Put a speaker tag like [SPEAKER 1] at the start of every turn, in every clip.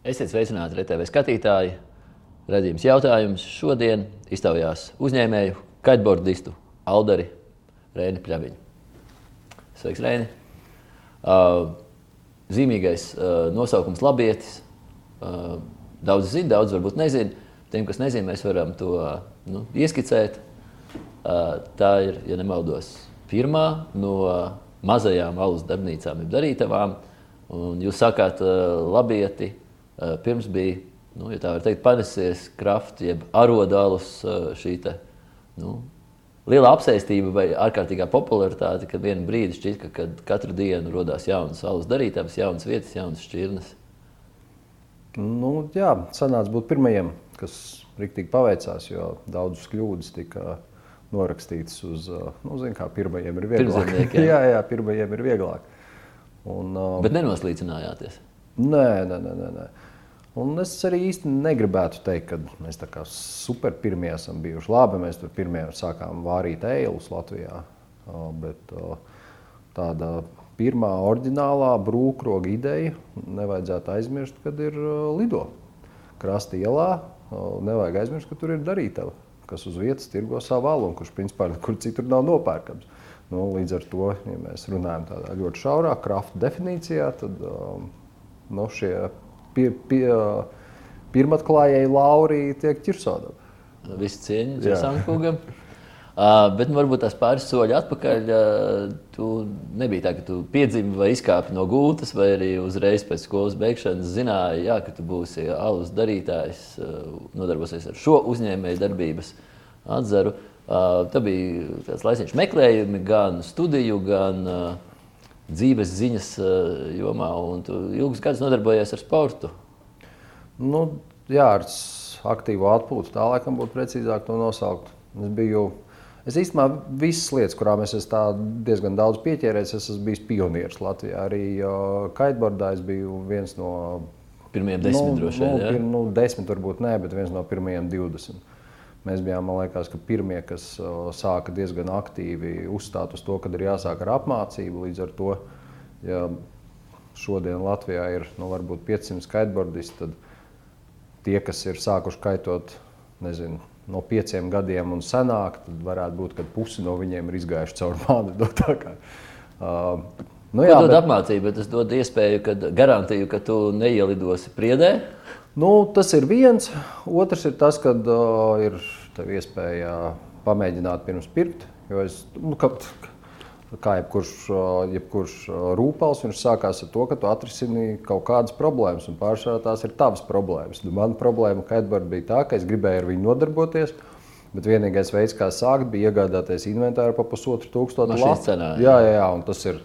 [SPEAKER 1] Esiet sveicināti, RTV skatītāji. Redzījums jautājums šodien iztaujās uzņēmēju, kiteboardistu Aldari Rēni Pļaviņu. Sveiks, Rēni! Uh, zīmīgais uh, nosaukums Labietis. Uh, daudz zina, daudz varbūt nezina. Tiem, kas nezina, mēs varam to nu, ieskicēt. Tā ir, ja nemaldos, pirmā no mazajām alus darbnīcām, jeb darītavām. Un jūs sakāt, labieti, pirms bija, nu, ja tā var teikt, panesies krafts, jeb arodālus uh, šī te, nu, liela apsēstība vai ārkārtīgā popularitāte, kad vienā brīdī šķiet, ka kad katru dienu radās jaunas alus darītājs, jaunas vietas, jaunas šķirnes.
[SPEAKER 2] Nu, jā, sanāca būt pirmajiem, kas riktīgi paveicās, jo daudzas kļūdas tika norakstītas uz, nu, zin, kā pirmajiem ir vieglāk.
[SPEAKER 1] Jā.
[SPEAKER 2] jā, jā, pirmajiem ir vieglāk. Un, uh,
[SPEAKER 1] Bet nenoslīcinājāties.
[SPEAKER 2] Nē, nē, nē. nē, nē. Un es arī īsti negribētu teikt, ka mēs tā kā super pirmie esam bijuši. Labi, mēs tur pirmie sākām vārīt eilus Latvijā. Bet tāda pirmā oriģinālā brūkroga ideja nevajadzētu aizmirst, kad ir lido. Krasta ielā nevajag aizmirst, ka tur ir darītava, kas uz vietas tirgo savu alu un kurš principā nekur citur nav nopērkams. Nu, līdz ar to, ja mēs runājam tādā ļoti šaurā krafta definīcijā, tad no šie pie, pie, pirmatklājēji lauri tiek ķirsodami.
[SPEAKER 1] Visi cieņi
[SPEAKER 2] Jā.
[SPEAKER 1] Sankungam. Uh, bet nu, varbūt tās pāris soļi atpakaļ. Uh, tu nebija tā, ka tu piedzimi vai izkāpi no gultas, vai arī uzreiz pēc skolas beigšanas zināji, jā, ka tu būsi alus darītājs, uh, nodarbosies ar šo uzņēmēju darbības atzaru. Uh, tā bija tāds laiciņš meklējumi gan studiju, gan uh, dzīves ziņas uh, jomā, un tu ilgus gadus nodarbojies ar sportu.
[SPEAKER 2] Nu, jā, ar aktīvu atpūtu tā laikam būtu precīzāk to nosaukt. Es biju, es īstenībā visas lietas, kurām es esmu tā diezgan daudz pieķēries, es esmu bijis pionieris Latvijā. Arī uh, kiteboardā es biju viens no
[SPEAKER 1] Pirmie desmit
[SPEAKER 2] nu,
[SPEAKER 1] droši vien.
[SPEAKER 2] nu, pir, nu, desmit varbūt nē, bet viens no pirmajiem 20. Mēs bijām, man liekas, ka pirmie, kas sāka diezgan aktīvi uzstāt uz to, ka ir jāsāk ar apmācību. Līdz ar to, ja šodien Latvijā ir nu, varbūt 500 skateboardisti, tad tie, kas ir sākuši kaitot nezinu, no pieciem gadiem un senāk, tad varētu būt, ka pusi no viņiem ir izgājuši cauri kā, uh, nu,
[SPEAKER 1] Jā,
[SPEAKER 2] jā,
[SPEAKER 1] dod
[SPEAKER 2] bet,
[SPEAKER 1] apmācību, bet tas dod iespēju, kad garantiju, ka tu neielidosi priedē.
[SPEAKER 2] Nu, tas ir viens. Otrs ir tas, ka uh, ir iespēja pamēģināt pirms pirkt. Jo es, nu, ka, kā jebkurš, jebkurš rūpals, viņš sākās ar to, ka tu atrisini kaut kādas problēmas, un pārsvarā tās ir tavas problēmas. Nu, mana problēma kiteboard bija tā, ka es gribēju ar viņu nodarboties. Bet vienīgais veids, kā sākt, bija iegādāties inventāru par pusotru tūkstošu
[SPEAKER 1] Mašīnas
[SPEAKER 2] latu.
[SPEAKER 1] jā,
[SPEAKER 2] jā, jā, un tas ir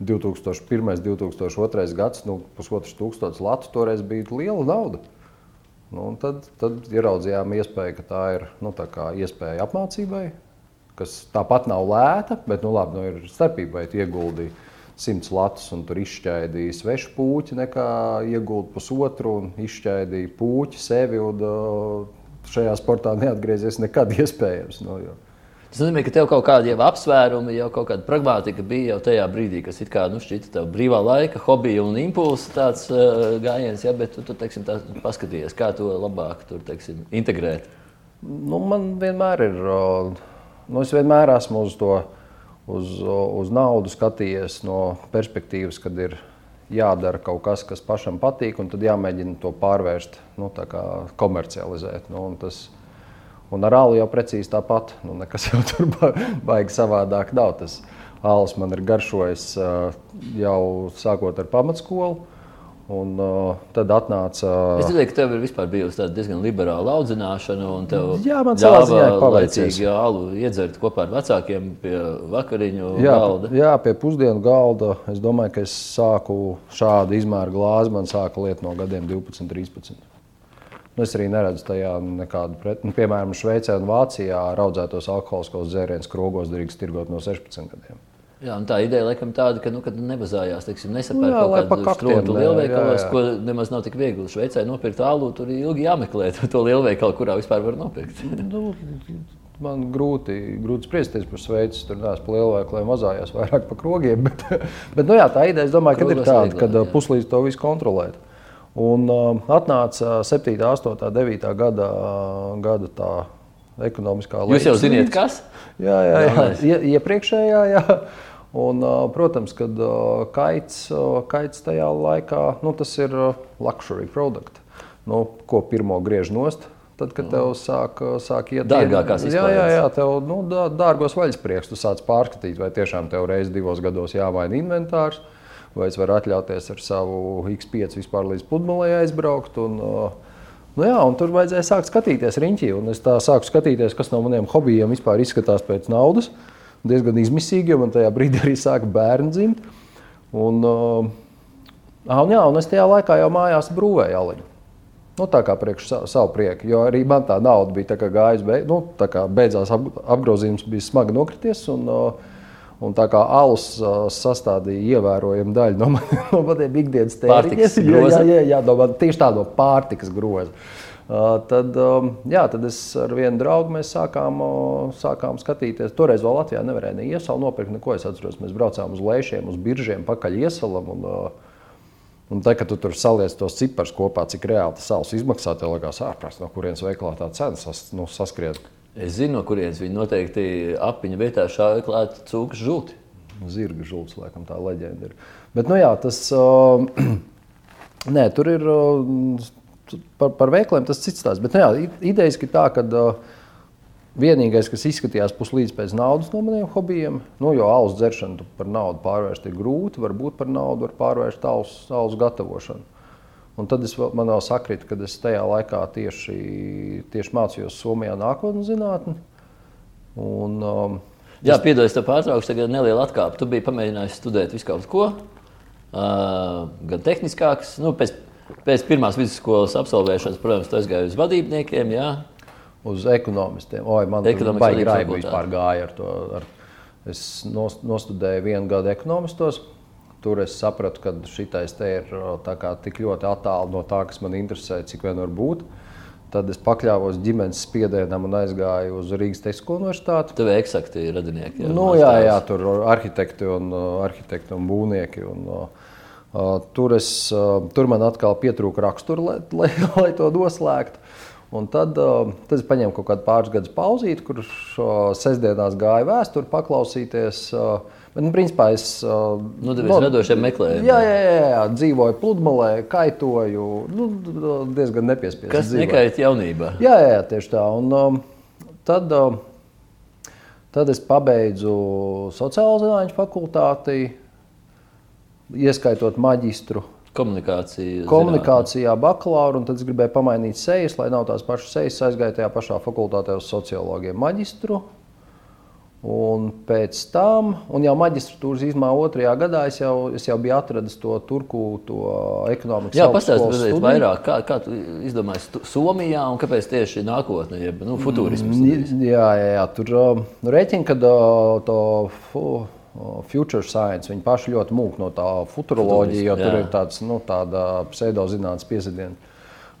[SPEAKER 2] 2001. 2002. gads. Nu, pusotrs tūkstošs latu toreiz bija liela nauda. Nu, tad, tad ieraudzījām iespēju, ka tā ir nu, tā iespēja apmācībai, kas tāpat nav lēta, bet nu, labi, nu, ir starpība, vai tu ieguldīji 100 latus un tur izšķaidīji svešu puķi, nekā ieguldīji pusotru un izšķaidīji puķi sevi. Un, uh, šajā sportā neatgriezies nekad iespējams. Nu, jo.
[SPEAKER 1] Tas nozīmē, ka tev kaut kāda jau apsvērumi, jau kaut kāda pragmātika bija jau tajā brīdī, kas it kā nu, šķita tev brīvā laika, hobija un impulsa tāds uh, gājiens, ja, bet tu, tu teiksim, tā, paskaties, kā to labāk tur, teiksim, integrēt.
[SPEAKER 2] Nu, man vienmēr ir. Nu, es vienmēr esmu uz to uz, uz naudu skatījies no perspektīvas, kad ir jādara kaut kas, kas pašam patīk, un tad jāmēģina to pārvērst, nu, komercializēt. Nu, tas, un ar alu jau precīzi tāpat. Nu, nekas jau tur ba- baigi savādāk nav. Tas alus man ir garšojis uh, jau sākot ar pamatskolu. Un, uh, tad atnāca.
[SPEAKER 1] Es domāju, ka tev ir bijusi diezgan liberāla audzināšana,
[SPEAKER 2] Jā, man savā ziņā ir paveicies.
[SPEAKER 1] laicīgi alu iedzert kopā ar vecākiem pie vakariņu
[SPEAKER 2] Jā,
[SPEAKER 1] galda.
[SPEAKER 2] jā, pie pusdienu galda. Es domāju, ka es sāku šādu izmēru glāzi. Man sāka liet no gadiem 12, 13. Nu, es arī neredzu tajā nekādu pretrunu. Nu, piemēram, Šveicē un Vācijā raudzētos alkoholiskos dzērienus krogos drīkst tirgot no 16 gadiem.
[SPEAKER 1] Jā, tā ideja laikam tāda, ka nu, kad nebazājās, teiksim,
[SPEAKER 2] Nu
[SPEAKER 1] nesapērk
[SPEAKER 2] lai
[SPEAKER 1] kaut
[SPEAKER 2] pa
[SPEAKER 1] kādu
[SPEAKER 2] jā,
[SPEAKER 1] lielveikalos, ko nemaz nav tik viegli. Šveicē nopirkt alu, tur ir ilgi jāmeklē to lielveikalu, kurā vispār var nopirkt.
[SPEAKER 2] Nu, man grūti, grūti spriesties par Šveici. Tur neesmu pa lielveikaliem, mazājās vairāk par krogiem. Bet, bet nu, jā, tā ideja, es domāju, ka ir tāda, ka
[SPEAKER 1] jā.
[SPEAKER 2] puslīdz to visu kontrolēt. Un uh, atnāca 7, 8, 9 gada, gada tā ekonomiskā
[SPEAKER 1] līnija. Jūs jau zināt, kas?
[SPEAKER 2] Jā, jā, jā. Ie, iepriekšējā. Jā. Un, protams, kad kaits, kaits tajā laikā, nu, tas ir luxury produkt, nu, ko pirmo griež nost. Tad, kad tev sāk, sāk iet
[SPEAKER 1] dārgākās
[SPEAKER 2] izpējas. Jā, jā, jā, tev nu, dārgos vaļasprieks, tu sāc pārskatīt, vai tiešām tev reizes divos gados jāmaina inventārs, vai es varu atļauties ar savu X5 vispār līdz pludmalei aizbraukt. Un, nu, jā, tur vajadzēja sākt skatīties riņķī, es tā sāku skatīties, kas no maniem hobijiem vispār izskatās pēc naudas. Uh, diezgan izmisīgi, jo man tajā brīdī arī sāka bērni dzimt. Un, uh, un, jā, un es tajā laikā jau mājās brūvēju aliņu. Nu, tā kā priekš savu, prieku, jo arī man tā nauda bija tā gājusi, beig, nu, beidzās ap, apgrozījums, bija smagi nokrities. Un, uh, Un tā kā alus uh, sastādīja ievērojamu daļu no, man, no maniem ikdienas tēriņiem, jā, jā, jā, no man, tieši tādu pārtikas grozu. Uh, tad, um, jā, tad es ar vienu draugu mēs sākām, uh, sākām skatīties. Toreiz vēl Latvijā nevarēja ne iesalu nopirkt, neko. Es atceros, mēs braucām uz lēšiem, uz biržiem, pakaļ iesalam. Un, uh, un tā, kad tu tur saliec tos ciparus kopā, cik reāli tas sāls izmaksā, tev liekas ārprāts, no kurienes veikalā tā cena sas, nu, saskriet.
[SPEAKER 1] Es zinu, no kurienes viņi noteikti apiņa vietā šāva klāt cūkas žulti.
[SPEAKER 2] Zirga žults, laikam tā leģenda ir. Bet, nu jā, tas, uh, nē, tur ir uh, par, par veikliem tas cits stāsts. Bet, nu, jā, idejas ir tā, ka uh, vienīgais, kas izskatījās puslīdz pēc naudas no maniem hobijiem, nu, jo alus dzeršanu par naudu pārvērst ir grūti, varbūt par naudu var pārvērst alus, alus gatavošanu. Un tad es man vēl sakrita, ka es tajā laikā tieši, tieši mācījos Somijā nākotnes zinātni. Un, um,
[SPEAKER 1] Jā, es... piedodies, tev pārtraukšu, tagad neliela atkāpe. Tu biji pamēģinājis studēt visu kaut ko, uh, gan tehniskāks, nu, pēc Pēc pirmās vidusskolas absolvēšanas, protams, tas gāja uz vadībniekiem. Jā.
[SPEAKER 2] Uz ekonomistiem. Oi, man tur baigi raiba vispār gāja ar to. Ar, es nostudēju vienu gadu ekonomistos. Tur es sapratu, ka šitais te ir kā, tik ļoti attālu no tā, kas man interesē, cik vien var būt. Tad es pakļāvos ģimenes spiedienam un aizgāju uz Rīgas Tehnisko universitāti.
[SPEAKER 1] Tev ir eksakti radinieki.
[SPEAKER 2] Jā, nu, jā, jā, tur arhitekti un, arhitekti un būvnieki. Un, uh, Uh, tur, es, uh, tur man atkal pietrūka rakstura, lai, lai, lai to noslēgtu. Un tad, uh, tad es paņēmu kaut kādu pāris gadus pauzīti, kurš sestdienās gāja vēsturi paklausīties. Bet, nu, principā es
[SPEAKER 1] nu, no, radošiem meklējumiem.
[SPEAKER 2] Jā, jā, jā, jā, dzīvoju pludmalē, kaitoju. Nu, diezgan nepiespiedu.
[SPEAKER 1] Kas nekaita jaunībā?
[SPEAKER 2] Jā, jā, jā, tieši tā. Un, um, tad, um, tad es pabeidzu sociālo zinātņu fakultāti ieskaitot maģistru.
[SPEAKER 1] Komunikācija,
[SPEAKER 2] Komunikācijā bakalaura, un tad es gribēju pamainīt sejas, lai nav tās pašas sejas. Aizgāju tajā pašā fakultātē uz sociologiem maģistru. Un pēc tam, un jau maģistratūras izmā otrajā gadā, es jau, es jau biju atradis to turku, to ekonomikas
[SPEAKER 1] Jā, pastāstiet vairāk, kā, kā tu izdomāji Somijā un kāpēc tieši nākotnē, jeb nu, futurisms?
[SPEAKER 2] Mm, jā, jā, jā, tur uh, rēķina, kad uh, to. Uh, future science. Viņi paši ļoti mūk no tā futuroloģija, jo jā. tur ir tāds nu, pseidozinātnes piesadiens.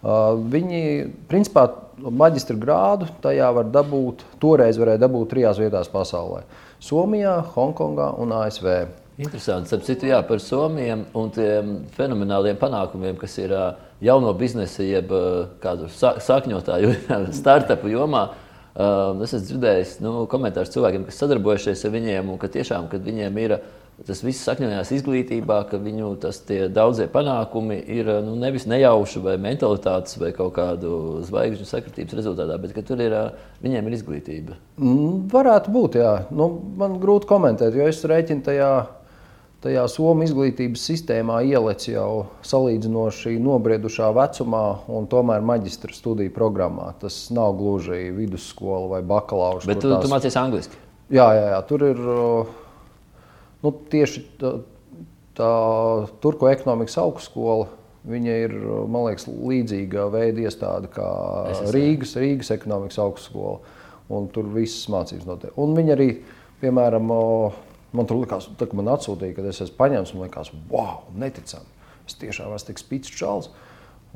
[SPEAKER 2] Uh, viņi, principā, maģistra grādu tajā var dabūt, toreiz varēja dabūt trijās vietās pasaulē - Somijā, Hongkongā un ASV.
[SPEAKER 1] Interesanti. Starp citu, jā, par Somiju un tiem fenomenāliem panākumiem, kas ir jauno biznesa, jeb kādu sakņotāju startupu jomā. Es esmu dzirdējis nu, komentārus cilvēkiem, kas sadarbojušies ar viņiem, un ka tiešām, kad viņiem ir tas viss sakņojās izglītībā, ka viņu tas daudzie panākumi ir nu, nevis nejauši vai mentalitātes vai kaut kādu zvaigžņu sakritības rezultātā, bet ka tur ir, viņiem ir izglītība.
[SPEAKER 2] Mm, varētu būt, jā. Nu, man grūti komentēt, jo es rēķinu tajā tajā Somijas izglītības sistēmā ieliec jau salīdzinoši nobriedušā vecumā, un tomēr maģistra studiju programmā. Tas nav gluži vidusskola vai bakalaura.
[SPEAKER 1] Bet tu, tās... tu mācījies angliski?
[SPEAKER 2] Jā, jā, jā, tur ir nu, tieši tā, tā Turko ekonomikas augstskola. Viņa ir liekas, līdzīga veida iestāde kā Rīgas, Rīgas ekonomikas augstskola. Tur viss mācības notiek. Un viņa arī, piemēram, Man tur likās, ka man atsūtīja, kad es esmu paņēmis, man likās, wow, neticami. Es tiešām esmu tik spīdīgs čels.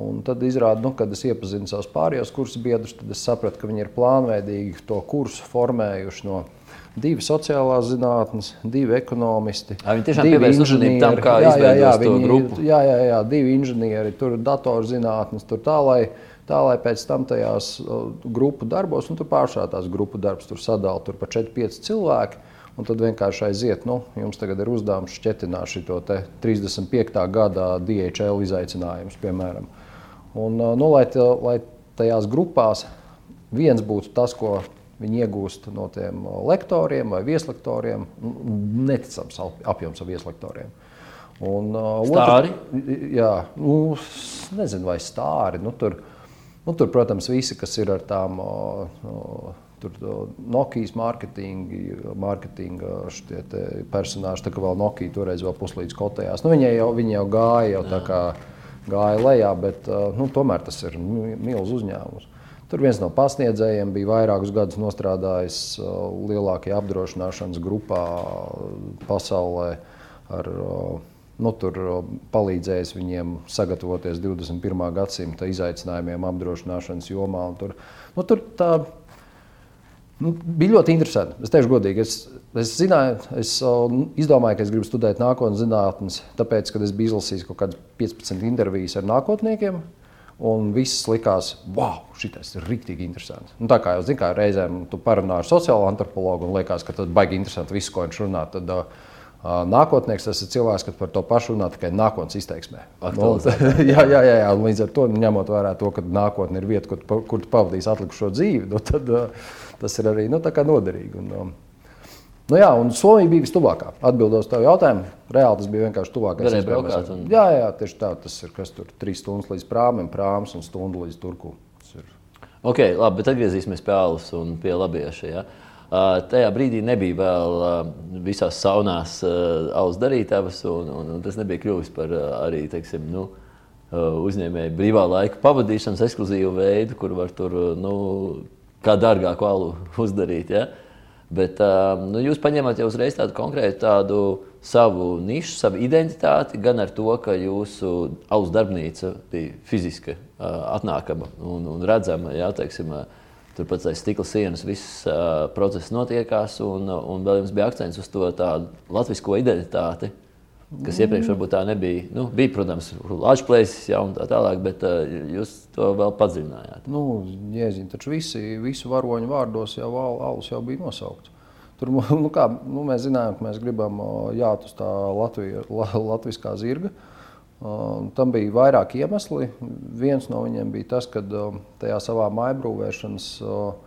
[SPEAKER 2] Un tad izrādās, nu, kad es iepazinu savus pārējos kursus biedrus, tad es sapratu, ka viņi ir plānveidīgi to kursu formējuši no divi sociālās zinātnes, divi ekonomisti.
[SPEAKER 1] A, viņi tiešām pievērš uzmanību tam, kā jā, jā, jā, viņi, grupu.
[SPEAKER 2] Jā, jā, jā, divi inženieri, tur datorzinātnes, tur tā, lai, tā, lai pēc tam tajās grupu darbos, un tur pāršā tās grupu darbs, tur sadala tur pa 4-5 cilvēki. Un tad vienkārši aiziet, nu, jums tagad ir uzdevums šķietināt šo 35. gada DHL izaicinājumus, piemēram. Un, nu, lai, lai tajās grupās viens būtu tas, ko viņi iegūst no tiem lektoriem vai vieslektoriem. Neticams apjoms ar vieslektoriem.
[SPEAKER 1] Un, stāri?
[SPEAKER 2] Otru, jā, nu, nezinu, vai stāri. Nu, tur, nu, tur, protams, visi, kas ir ar tām tur, Nokijas mārketinga, mārketinga personāži, tā kā vēl Nokija toreiz vēl puslīdz kotējās. Nu, viņi, jau, viņi jau gāja, jau tā kā gāja lejā, bet nu, tomēr tas ir milzīgs uzņēmums. Tur viens no pasniedzējiem bija vairākus gadus strādājis uh, lielākajā apdrošināšanas grupā pasaulē. Ar, uh, nu, tur uh, palīdzējis viņiem sagatavoties 21. gadsimta izaicinājumiem apdrošināšanas jomā. Tur, nu, tur tā, nu, bija ļoti interesanti. Es teikšu, godīgi, es, es, zināju, es izdomāju, ka es gribu studēt nākotnes zinātnes, tāpēc, ka es biju izlasījis kaut kādas 15 intervijas ar nākotniekiem. Un viss likās, wow, šis ir rīktīgi interesants. Nu, tā kā jau zinu, reizēm tu parunā ar sociālo antropologu un liekas, ka tas baigi interesanti viss, ko viņš runā. Tad, uh, Nākotnieks tas ir cilvēks, kas par to pašu runā tikai nākotnes izteiksmē. Nu, jā, jā, jā, jā, līdz ar to ņemot vērā to, ka nākotne ir vieta, kur, kur tu pavadīsi atlikušo dzīvi, nu, tad uh, tas ir arī nu, noderīgi. Un, um, Nu jā, un Somija bija vistuvākā. Atbildot uz tavu jautājumu, reāli tas bija vienkārši tuvākais.
[SPEAKER 1] Un...
[SPEAKER 2] Jā, jā, tieši tā. Tas ir kas tur trīs stundas līdz prāmam, prāms un stundu līdz turku.
[SPEAKER 1] Ok, labi, bet atgriezīsimies pie alus un pie labieša. Ja? Uh, tajā brīdī nebija vēl uh, visās saunās uh, alus darītavas, un, un, un tas nebija kļuvis par arī teiksim, nu, uzņēmēju brīvā laika pavadīšanas ekskluzīvu veidu, kur var tur nu, kā dārgāku alu uzdarīt. Ja? Uh, Bet nu, jūs paņemat jau uzreiz tādu konkrētu tādu savu nišu, savu identitāti, gan ar to, ka jūsu alus darbnīca bija fiziski atnākama un, un redzama. Jā, teiksim, Turpat aiz stikla sienas viss uh, process notiekās, un, un vēl jums bija akcents uz to tādu latviešu identitāti, kas iepriekš varbūt tā nebija. Nu, bija, protams, Latvijas ja, un tā tālāk, bet uh, jūs to vēl padziļinājāt.
[SPEAKER 2] Nu, Jēziņ, taču visi, visu varoņu vārdos jau alus jau bija nosaukts. Tur, nu kā, nu mēs zinājām, ka mēs gribam jāt uz tā Latvija, latviskā zirga. Uh, tam bija vairāki iemesli. Viens no viņiem bija tas, ka uh, tajā savā mājbrūvēšanas uh,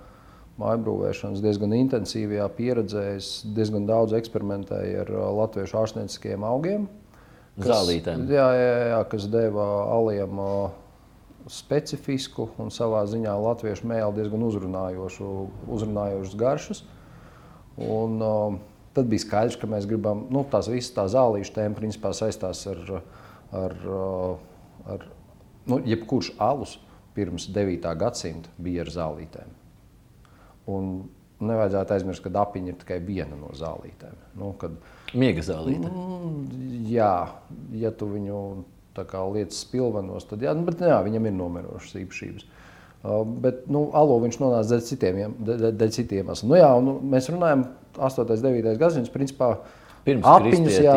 [SPEAKER 2] mājbrūvēšanas diezgan intensīvajā pieredzē. Es diezgan daudz eksperimentēju ar uh, latviešu ārstnieciskiem augiem.
[SPEAKER 1] Kas, Zālītēm.
[SPEAKER 2] Jā, jā, jā, kas deva aliem uh, specifisku un savā ziņā latviešu mēlu diezgan uzrunājošu, uzrunājošus garšus. Un, uh, tad bija skaidrs, ka mēs gribam, nu, tās visas tā zālīšu tēma principā saistās ar, ar, ar nu, jebkurš alus pirms 9. gadsimta bija ar zālītēm. Un nevajadzētu aizmirst, ka apiņa ir tikai viena no zālītēm. Nu, kad,
[SPEAKER 1] Miega zālīte.
[SPEAKER 2] Mm, jā, ja tu viņu lietas spilvenos, tad jā, bet, jā, viņam ir nomirošas īpašības. Uh, bet nu, alo viņš nonāca dēļ citiem, dēļ citiem iemesliem. Nu, jā, nu, mēs runājam 8. un 9. gadsimts. Principā apiņus, jā,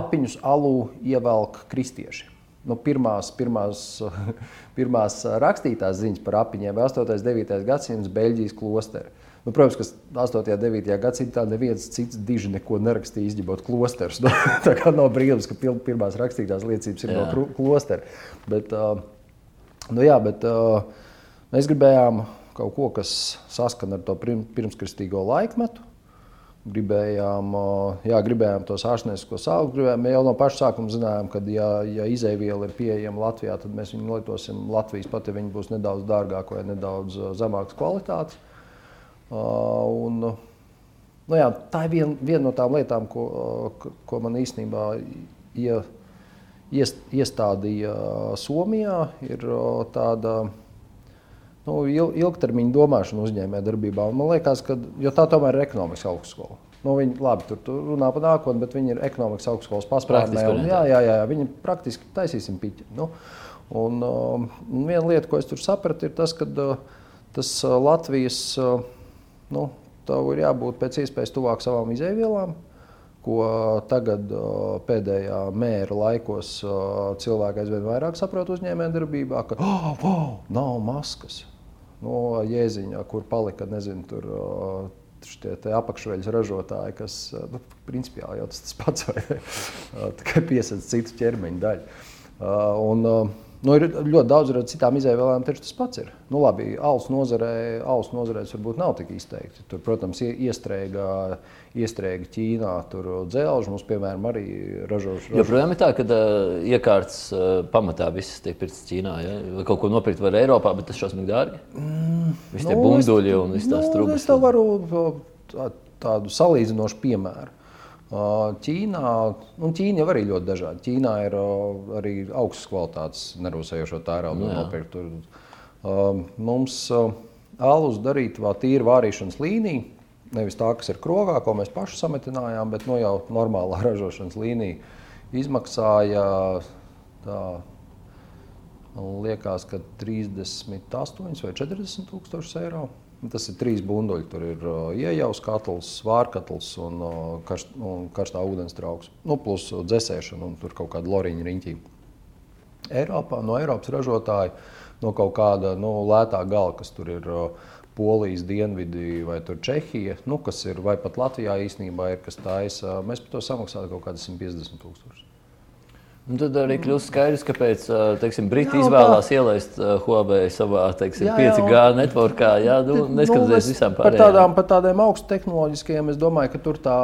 [SPEAKER 2] apiņus alu ievelk kristieši. Nu, pirmās, pirmās, pirmās rakstītās ziņas par apiņiem 8. un 9. gadsimts Beļģijas klosteri. Nu, protams, ka 8. un 9. gadsimtā neviens cits diži neko nerakstīja, izņemot klosterus. Nu, tā kā nav brīnums, ka pirmās rakstītās liecības ir jā. no klostera. Bet, nu, jā, bet mēs gribējām kaut ko, kas saskana ar to pirmskristīgo laikmetu gribējām, jā, gribējām tos ārstnieciskos augus. Gribējām, jau no paša sākuma zinājām, ka, ja, ja izēviela ir pieejama Latvijā, tad mēs viņu lietosim Latvijas pat, ja viņi būs nedaudz dārgāki vai nedaudz zemākas kvalitātes. Un, nu jā, tā ir viena vien no tām lietām, ko, ko man īstenībā ie, iest, iestādīja Somijā. Ir tāda nu, ilgtermiņa domāšana uzņēmējdarbībā. Man liekas, ka tā tomēr ir ekonomikas augstskola. Nu, viņi labi tur, tur runā par nākotni, bet viņi ir ekonomikas augstskolas paspārnē. Jā, jā, jā, viņi praktiski taisīsim piķi. Nu, Un, uh, un viena lieta, ko es tur sapratu, ir tas, ka uh, tas uh, Latvijas uh, nu, tev ir jābūt pēc iespējas tuvāk savām izēvielām, ko tagad pēdējā mēra laikos cilvēki aizvien vairāk saprot uzņēmējdarbībā, ka oh, wow, nav maskas. No jēziņa, kur palika, nezinu, tur šie apakšveļas ražotāji, kas nu, principiāli jau tas, tas pats, vai tikai piesaistīt citu ķermeņa daļu. Un, Nu, ir ļoti daudz ar citām izēvēlēm, taču tas pats ir. Nu, labi, alus nozarē, alus nozarēs varbūt nav tik izteikti. Tur, protams, iestrēga, iestrēga Ķīnā, tur dzelžs mums, piemēram, arī ražošana.
[SPEAKER 1] Ražo. Joprojām ir tā, ka uh, iekārtas uh, pamatā viss tiek pirkts Ķīnā. Ja? Vai kaut ko nopirkt var Eiropā, bet tas šausmīgi dārgi. Mm, Visi tie nu, bunduļi un viss tās
[SPEAKER 2] nu,
[SPEAKER 1] trūkums.
[SPEAKER 2] Es tev varu tā, tādu salīdzinošu piemēru. Ķīnā, nu, Ķīna jau arī ļoti dažāda. Ķīnā ir arī augstas kvalitātes nervusējošo tērauda
[SPEAKER 1] Nu,
[SPEAKER 2] nopirkt. Mums alus darīt vēl tīru vārīšanas līniju. Nevis tā, kas ir krogā, ko mēs paši sametinājām, bet nu, jau normālā ražošanas līnija izmaksāja tā, liekas, 38 vai 40 tūkstoši eiro. Tas ir trīs bunduļi. Tur ir uh, ieejams katls, svārkatls un, uh, karst, un karstā ūdens trauks. Nu, plus dzēsēšana un tur kaut kāda loriņa riņķī. Eiropā, no Eiropas ražotāja, no kaut kāda nu, lētā gala, kas tur ir uh, Polijas dienvidi vai Čehija, nu, kas ir vai pat Latvijā īstenībā ir, kas taisa, mēs par to samaksājam kaut kādas 150 tūkstošus.
[SPEAKER 1] Un tad arī kļūst skaidrs, kāpēc Briti izvēlās tā. ielaist Huawei savā teiksim, jā, 5G networkā, jā, nu, nu neskatoties nu, visām pārējām.
[SPEAKER 2] Par tādām, par tādiem augstu tehnoloģiskiem, es domāju, ka tur tā,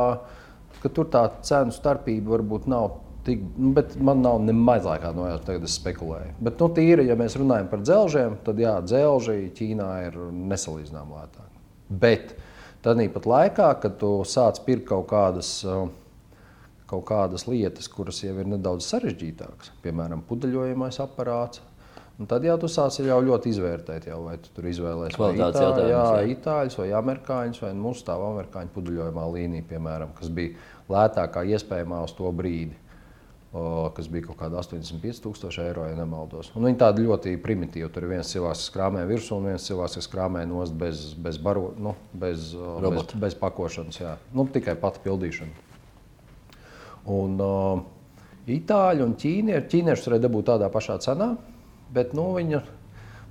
[SPEAKER 2] ka tur tā cenu starpība varbūt nav tik, nu, bet man nav ne mazākā nojauta, tagad es spekulēju. Bet, nu, tīri, ja mēs runājam par dzelžiem, tad jā, dzelži Ķīnā ir nesalīdzināmāk lētāk. Bet tad pat laikā, kad tu sāc pirkt kaut kādas uh, kaut kādas lietas, kuras jau ir nedaudz sarežģītākas, piemēram, pudeļojamais aparāts. Un tad jau tu sāci jau ļoti izvērtēt, jau, vai tu tur izvēlēsies vai itāļus, jā, itāļus vai amerikāņus, vai mūsu tā amerikāņu pudeļojamā līnija, piemēram, kas bija lētākā iespējamā uz to brīdi. O, kas bija kaut kāda 85,000 eiro, ja nemaldos. Un viņi tādi ļoti primitīvi. Tur ir viens cilvēks, kas krāpē virsū, un viens cilvēks, kas krāpē nost bez, bez, baro, nu, bez, bez, bez pakošanas. Jā. Nu, tikai pati pildīšana. Un, uh, Itāļi un ķīnieši, ķīnieši varēja dabūt tādā pašā cenā, bet nu, viņa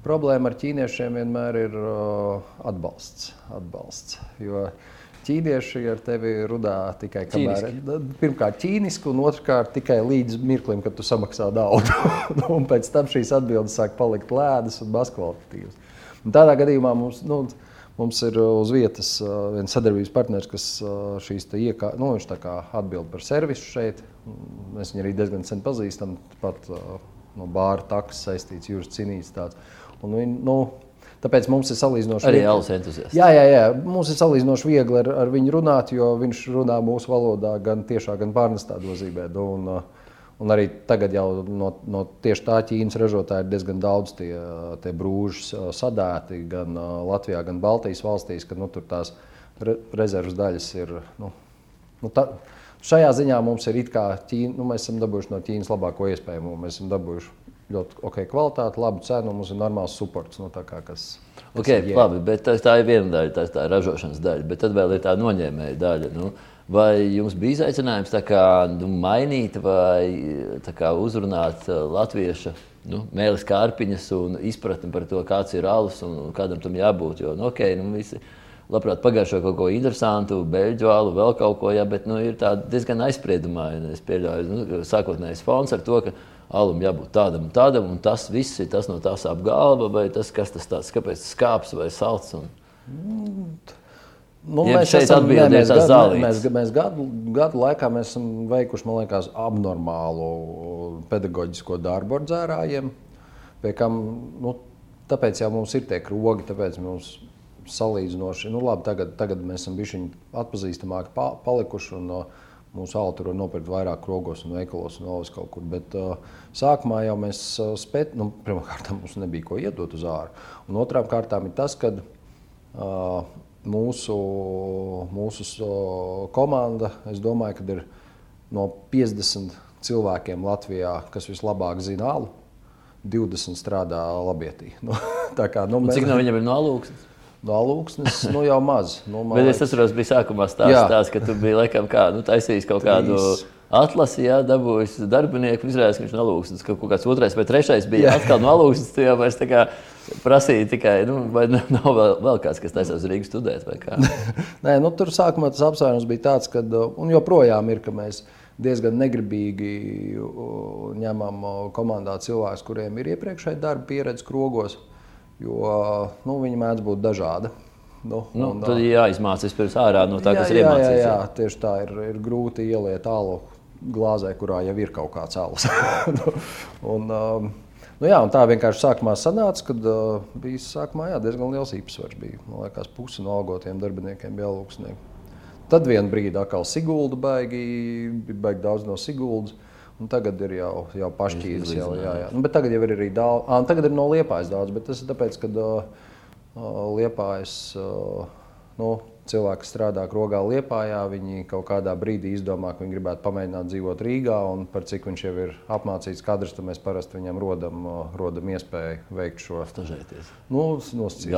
[SPEAKER 2] problēma ar ķīniešiem vienmēr ir uh, atbalsts. atbalsts jo ķīnieši ar tevi rudā tikai kamēr, pirmkārt ķīniski, un otrkārt tikai līdz mirklim, kad tu samaksā naudu. un pēc tam šīs atbildes sāk palikt lēdas un mazkvalitatīvas. Un tādā gadījumā mums. Nu, Mums ir uh, uz vietas uh, viens sadarbības partneris, kas uh, šīs iekā, nu, atbild par servisu šeit. Mēs viņu arī diezgan sen pazīstam. Pat no bāra takas saistīts jūras cīnīts. Viņi, nu, Tāpēc mums ir salīdzinoši
[SPEAKER 1] arī alus entuziasts.
[SPEAKER 2] Jā, jā, jā, mums ir salīdzinoši viegli ar, ar viņu runāt, jo viņš runā mūsu valodā gan tiešā, gan pārnestā dozībā. Un, uh, Un arī tagad jau no, no tieši tā Ķīnas ražotāja ir diezgan daudz tie, tie brūži sadēti gan Latvijā, gan Baltijas valstīs, ka nu, tur tās re, rezerves daļas ir. Nu, nu, tā, šajā ziņā mums ir it kā Ķīna, nu, mēs esam dabūjuši no Ķīnas labāko iespējamo. Mēs esam dabūjuši ļoti ok kvalitāti, labu cenu, mums ir normāls supports. Nu, kā, kas,
[SPEAKER 1] kas okay, ir, labi, bet tā, tā ir viena daļa, tā, tā ir ražošanas daļa, bet tad vēl ir tā noņēmēja daļa. Nu, Vai jums bija izaicinājums kā, nu, mainīt vai kā, uzrunāt uh, latviešu nu, mēlis kārpiņas un izpratni par to, kāds ir alus un kādam tam jābūt? Jo, nu, okay, nu, visi, labprāt pagaršo kaut ko interesantu, beļģu alu, vēl kaut ko, ja, bet nu, ir diezgan aizspriedumaini. Es pieļauju, nu, sākotnējais fons ar to, ka alum jābūt tādam un tādam, un tas viss ir tas no tās apgalva, vai tas, kas tas tāds, kāpēc skāps vai salds. Un...
[SPEAKER 2] Mm. Nu, Jeb mēs esam ne, mēs, gadu, mēs, mēs gadu, gadu laikā mēs esam veikuši liekas, abnormālu pedagoģisko darbu ar dzērājiem. Kam, nu, tāpēc jau mums ir tie krogi, tāpēc mums salīdzinoši, nu, labi, tagad, tagad mēs esam bijuši atpazīstamāki pa, palikuši. Un, uh, Mūsu autori var nopirkt vairāk krogos un veikalos un vēl kaut kur. Bet uh, sākumā jau mēs uh, spējām, nu, pirmkārt, mums nebija ko iedot uz ārā. Un otrām kārtām ir tas, ka uh, mūsu, mūsu komanda, es domāju, ka ir no 50 cilvēkiem Latvijā, kas vislabāk zina alu. 20 strādā labietī. Nu, tā kā, nu,
[SPEAKER 1] mēs... Cik no viņiem ir no alūksnes?
[SPEAKER 2] No alūksnes nu, jau maz. Nu,
[SPEAKER 1] Bet es atceros, bija sākumā stāstījis, ka tu biji laikam kā, nu, taisījis kaut kādu. Trīs atlasi, jā, dabūjis darbinieku, izrādās, ka viņš ir no Lūksnes. Kaut kāds otrais vai trešais bija jā. atkal no Lūksnes. Tu jau vairs tā kā prasīja tikai, nu, vai nav vēl, vēl kāds, kas taisās Rīgas studēt.
[SPEAKER 2] Nē, nu, tur sākumā tas apsvērums bija tāds, ka, un joprojām ir, ka mēs diezgan negribīgi ņemam komandā cilvēkus, kuriem ir iepriekšēji darba pieredze krogos, jo nu, viņi mēdz būt dažādi.
[SPEAKER 1] Nu, nu, un, tad jāizmācās pirms ārā no tā, jā, kas ir
[SPEAKER 2] iemācīts. Jā, jā, jā, tieši tā ir, ir grūti ieliet tālu glāzē, kurā jau ir kaut kāds alus. un, um, nu jā, tā vienkārši sākumā sanāca, kad uh, bija sākumā, jā, diezgan liels īpatsvars. Bija. Man liekas, pusi no algotiem darbiniekiem bija alūksnieki. Tad vienā brīdī atkal Sigulda baigi, baigi daudz no Siguldas. Un tagad ir jau, jau pašķīris. Jau, jā, jā. Nu, tagad jau ir arī daudz. Ah, tagad ir no Liepājas daudz, bet tas ir tāpēc, ka uh, Liepājas. Uh, nu, cilvēki, strādā krogā Liepājā, viņi kaut kādā brīdī izdomā, ka viņi gribētu pamēģināt dzīvot Rīgā, un par cik viņš jau ir apmācīts kadrs, tad mēs parasti viņam rodam, rodam iespēju veikt šo
[SPEAKER 1] stažēties.
[SPEAKER 2] Nu, nosacīt,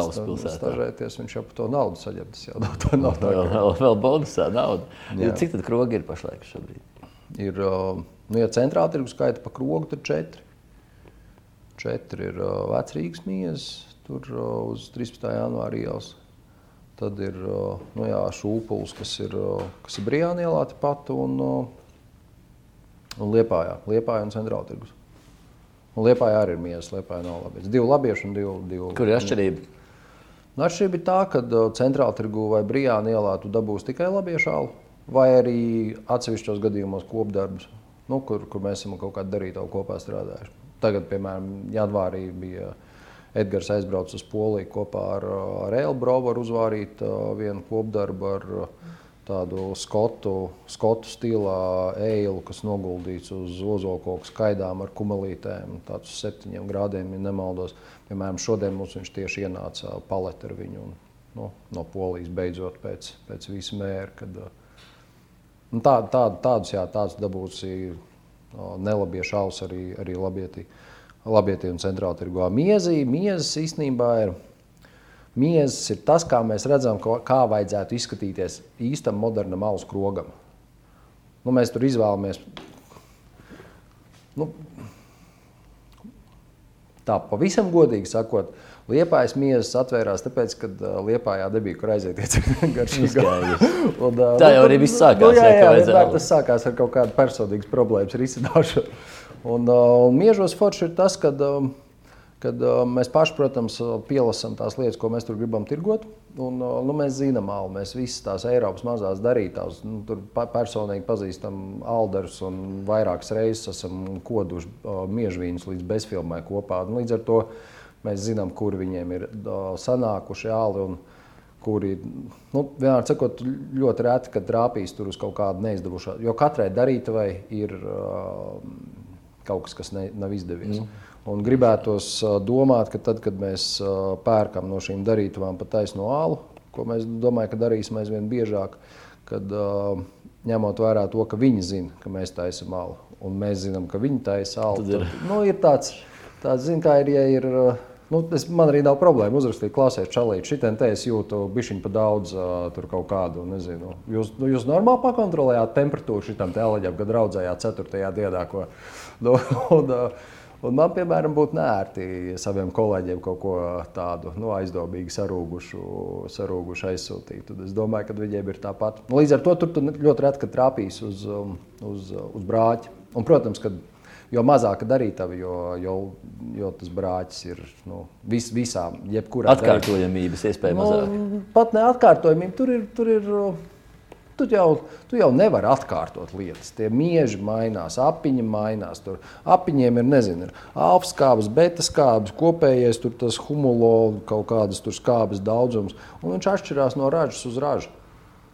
[SPEAKER 2] stažēties, viņš jau par to naudu saņem. Tas jau nav tā, nav
[SPEAKER 1] tā vēl, vēl, vēl bonusā nauda. Jā. Cik tad krogi ir pašlaik šobrīd?
[SPEAKER 2] Ir, nu, ja centrāla tirgus skaita pa krogu, tad četri. Četri ir vecrīgas miezas, tur uz 13. janvāra ielas Tad ir nu, jā, šūpulis, kas ir, kas ir Brīsānā ielā pat un, un Liepājā, Liepājā un Centrāla tirgus. Un Liepājā arī ir miesas, Liepājā nav labi. Divi labieši un divi. divi
[SPEAKER 1] Kur ir atšķirība?
[SPEAKER 2] Nu, atšķirība ir tā, ka Centrāla tirgu vai Brīsānā ielā tu dabūsi tikai labiešu alu, vai arī atsevišķos gadījumos kopdarbus, nu, kur, kur mēs esam kaut kādā darītā kopā strādājuši. Tagad, piemēram, janvārī bija Edgars aizbrauca uz Poliju kopā ar, ar Elbrovu, uzvārīt vienu kopdarbu ar tādu skotu, skotu stilā eilu, kas noguldīts uz ozolkoku skaidām ar kumelītēm, tāds septiņiem grādiem, ja nemaldos. Piemēram, šodien mums viņš tieši ienāca palete ar viņu un, nu, no Polijas beidzot pēc, pēc visa mēra. Kad, nu, tā, tā, tādus, jā, tādus dabūsi nelabie šaus arī, arī labietī. Labietī un centrāla tirgā. Miezī, miezas īstenībā ir. Miezas ir tas, kā mēs redzam, kā vajadzētu izskatīties īstam modernam alus krogam. Nu, mēs tur izvēlamies. Nu, tā pavisam godīgi sakot, Liepājas miesas atvērās, tāpēc, ka uh, Liepājā nebija kur aiziet.
[SPEAKER 1] un, uh, tā jau arī viss sākās. Nu, jā, jā,
[SPEAKER 2] jā, tas sākās ar kaut kādu personīgu problēmu risināšanu. Un, un miežos forši ir tas, ka kad uh, mēs paši, protams, pielasām tās lietas, ko mēs tur gribam tirgot. Un, nu, mēs zinām, ka mēs visas tās Eiropas mazās darītājus, nu, tur personīgi pazīstam Alderus un vairākas reizes esam koduši miežvīnus līdz bezfilmai kopā. Un, līdz ar to mēs zinām, kur viņiem ir sanākuši āli. Un, kuri, nu, vienmēr sakot, ļoti reti, kad trāpīs tur uz kaut kādu neizdevušā. Jo katrai darītavai ir uh, kaut kas, kas ne, nav izdevies. Mm. Un gribētos domāt, ka tad, kad mēs pērkam no šīm darītavām pa taisno alu, ko mēs domājam, ka darīsim aizvien biežāk, kad ņemot vērā to, ka viņi zina, ka mēs taisām alu, un mēs zinām, ka viņi taisa alu. Tad ir, tad, nu, ir tāds, tāds zin, kā ir, ja ir. Nu, es, man arī nav problēma uzrakstīt, klasiet, čalīt. Šitien te es jūtu bišķiņu pa daudz, uh, tur kaut kādu, nezinu. Jūs, nu, jūs normāli pakontrolējāt temperatūru šitam te eleģam, kad raudzējāt 4. dienā, ko Nu, un, un man, piemēram, būtu nērti saviem kolēģiem kaut ko tādu nu, aizdomīgu, sarūgušu, sarūgušu aizsūtīt. Tad es domāju, ka viņiem ir tāpat. Nu, līdz ar to tur ļoti reti trāpīs uz, um, uz, uz brāķa. Un, protams, ka jo mazāka darītava, jo, jo, jo tas brāķis ir nu, vis, visām, jebkurā
[SPEAKER 1] atkārtojamības iespēja nu, mazāk.
[SPEAKER 2] Pat ne atkārtojamība, tur ir. Tur ir Tu jau, tu jau nevari atkārtot lietas. Tie mieži mainās, apiņi mainās. Tur apiņiem ir, nezinu, alfa skābes, beta skābes, kopējais tur tas humulo kaut kādas skābes daudzums. Un viņš atšķirās no ražas uz ražu.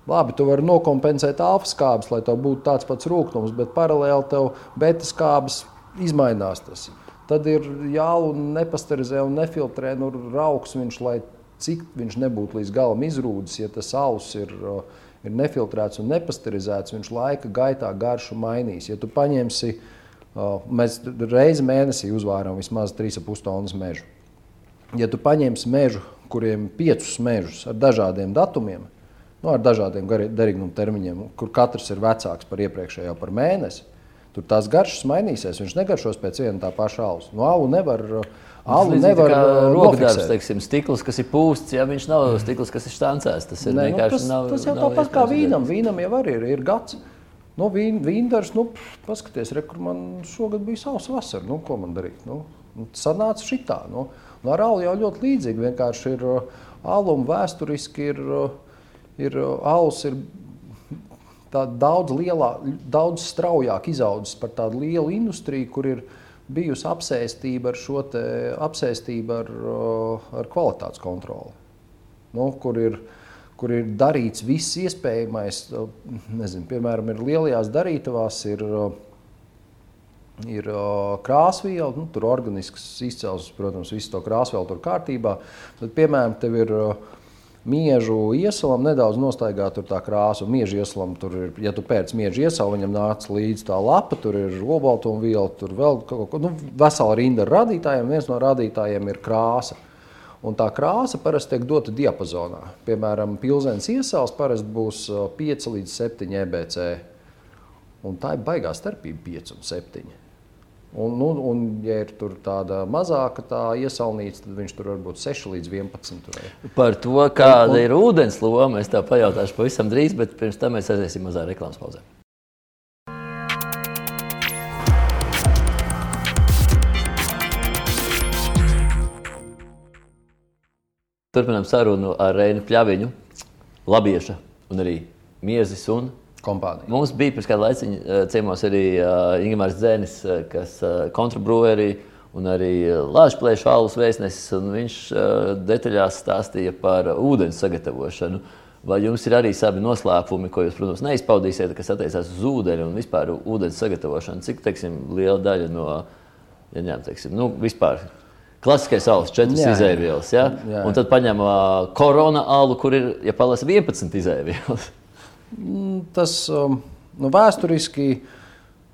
[SPEAKER 2] Labi, tu vari nokompensēt alfa skābes, lai tev būtu tāds pats rūkums, bet paralēli tev beta skābes izmainās. Tas. Tad ir jālu nepasterizē un nefiltrē nu, rauks viņš, lai cik viņš nebūtu līdz galam izrūdis, ja tas alus ir. Uh, ir nefiltrēts un nepasterizēts, viņš laika gaitā garšu mainīs. Ja tu paņemsi Mēs reizi mēnesī uzvārām vismaz 3,5 tonnas mežu. Ja tu paņemsi mežu, kuriem ir piecus mežus ar dažādiem datumiem, nu, ar dažādiem derīguma termiņiem, kur katrs ir vecāks par iepriekšējo par mēnesi, tur tās garšas mainīsies. Viņš negaršos pēc viena tā paša alus. No alu nevar. Alu nevar
[SPEAKER 1] rokdarbs, teiksim, stikls, kas ir pūsts, ja viņš nav stikls, kas ir štancēts. Tas ir
[SPEAKER 2] Nē, nu,
[SPEAKER 1] vienkārši
[SPEAKER 2] tas,
[SPEAKER 1] nav.
[SPEAKER 2] tas jau tāpat kā vīnam. Vīnam jau arī ir, ir gads. Nu, vīn, vīndars, nu, paskaties, re, kur man šogad bija savs vasara. Nu, ko man darīt? Nu, nu, sanāca šitā. Nu, nu, ar alu jau ļoti līdzīgi. Vienkārši ir uh, alum vēsturiski ir, uh, ir uh, alus ir tā daudz, lielā, daudz straujāk izaudzis par tādu lielu industriju, kur ir bijusi apsēstība ar šo te, apsēstību ar, ar kvalitātes kontroli. Nu, kur, ir, kur ir darīts viss iespējamais. Nezinu, piemēram, ir lielajās darītavās, ir, ir krāsviela, nu, tur organisks izcelsmes, protams, visu to krāsvielu tur kārtībā. Tad, piemēram, tev ir uh, miežu iesalam nedaudz nostaigāt tur tā krāsa. Miežu iesalam tur ir, ja tu pēc miežu iesalu, viņam nāc līdzi tā lapa, tur ir obaltumviela, tur vēl kaut ko, nu, vesela rinda ar rādītājiem. Viens no rādītājiem ir krāsa. Un tā krāsa parasti tiek dota diapazonā. Piemēram, pilsētas iesaules parasti būs uh, 5 līdz 7 EBC. Un tā ir baigā starpība 5 un 7. Un, nu, un, ja ir tāda mazāka tā iesaulnīca, tad viņš tur var būt 6 līdz 11. Tur.
[SPEAKER 1] Par to, kāda ir ūdens loma, es tā pajautāšu pavisam drīz, bet pirms tam mēs aiziesim mazā reklāmas pauzē. Turpinām sarunu ar Reinu Pļaviņu, Labieša un arī Miezis un
[SPEAKER 2] Kompānija.
[SPEAKER 1] Mums bija pirms kāda laika ciemos arī uh, Ingūns Zēnis, kas uh, kontrabrūvēja un arī Latvijas alus vēstnesis. un Viņš uh, detaļās stāstīja par ūdens sagatavošanu. Vai jums ir arī savi noslēpumi, ko jūs, protams, neizpaudīsiet, kas attiecās uz ūdeni un vispār ūdens sagatavošanu? Cik teiksim, liela daļa no ja ņem, teiksim, nu, vispār klasiskais alus, četras
[SPEAKER 2] Jā, jā.
[SPEAKER 1] izēvielas. Ja?
[SPEAKER 2] Jā.
[SPEAKER 1] Un tad paņem uh, korona alu, kur ir, ja palasa 11 izēvielas.
[SPEAKER 2] Tas um, nu, vēsturiski,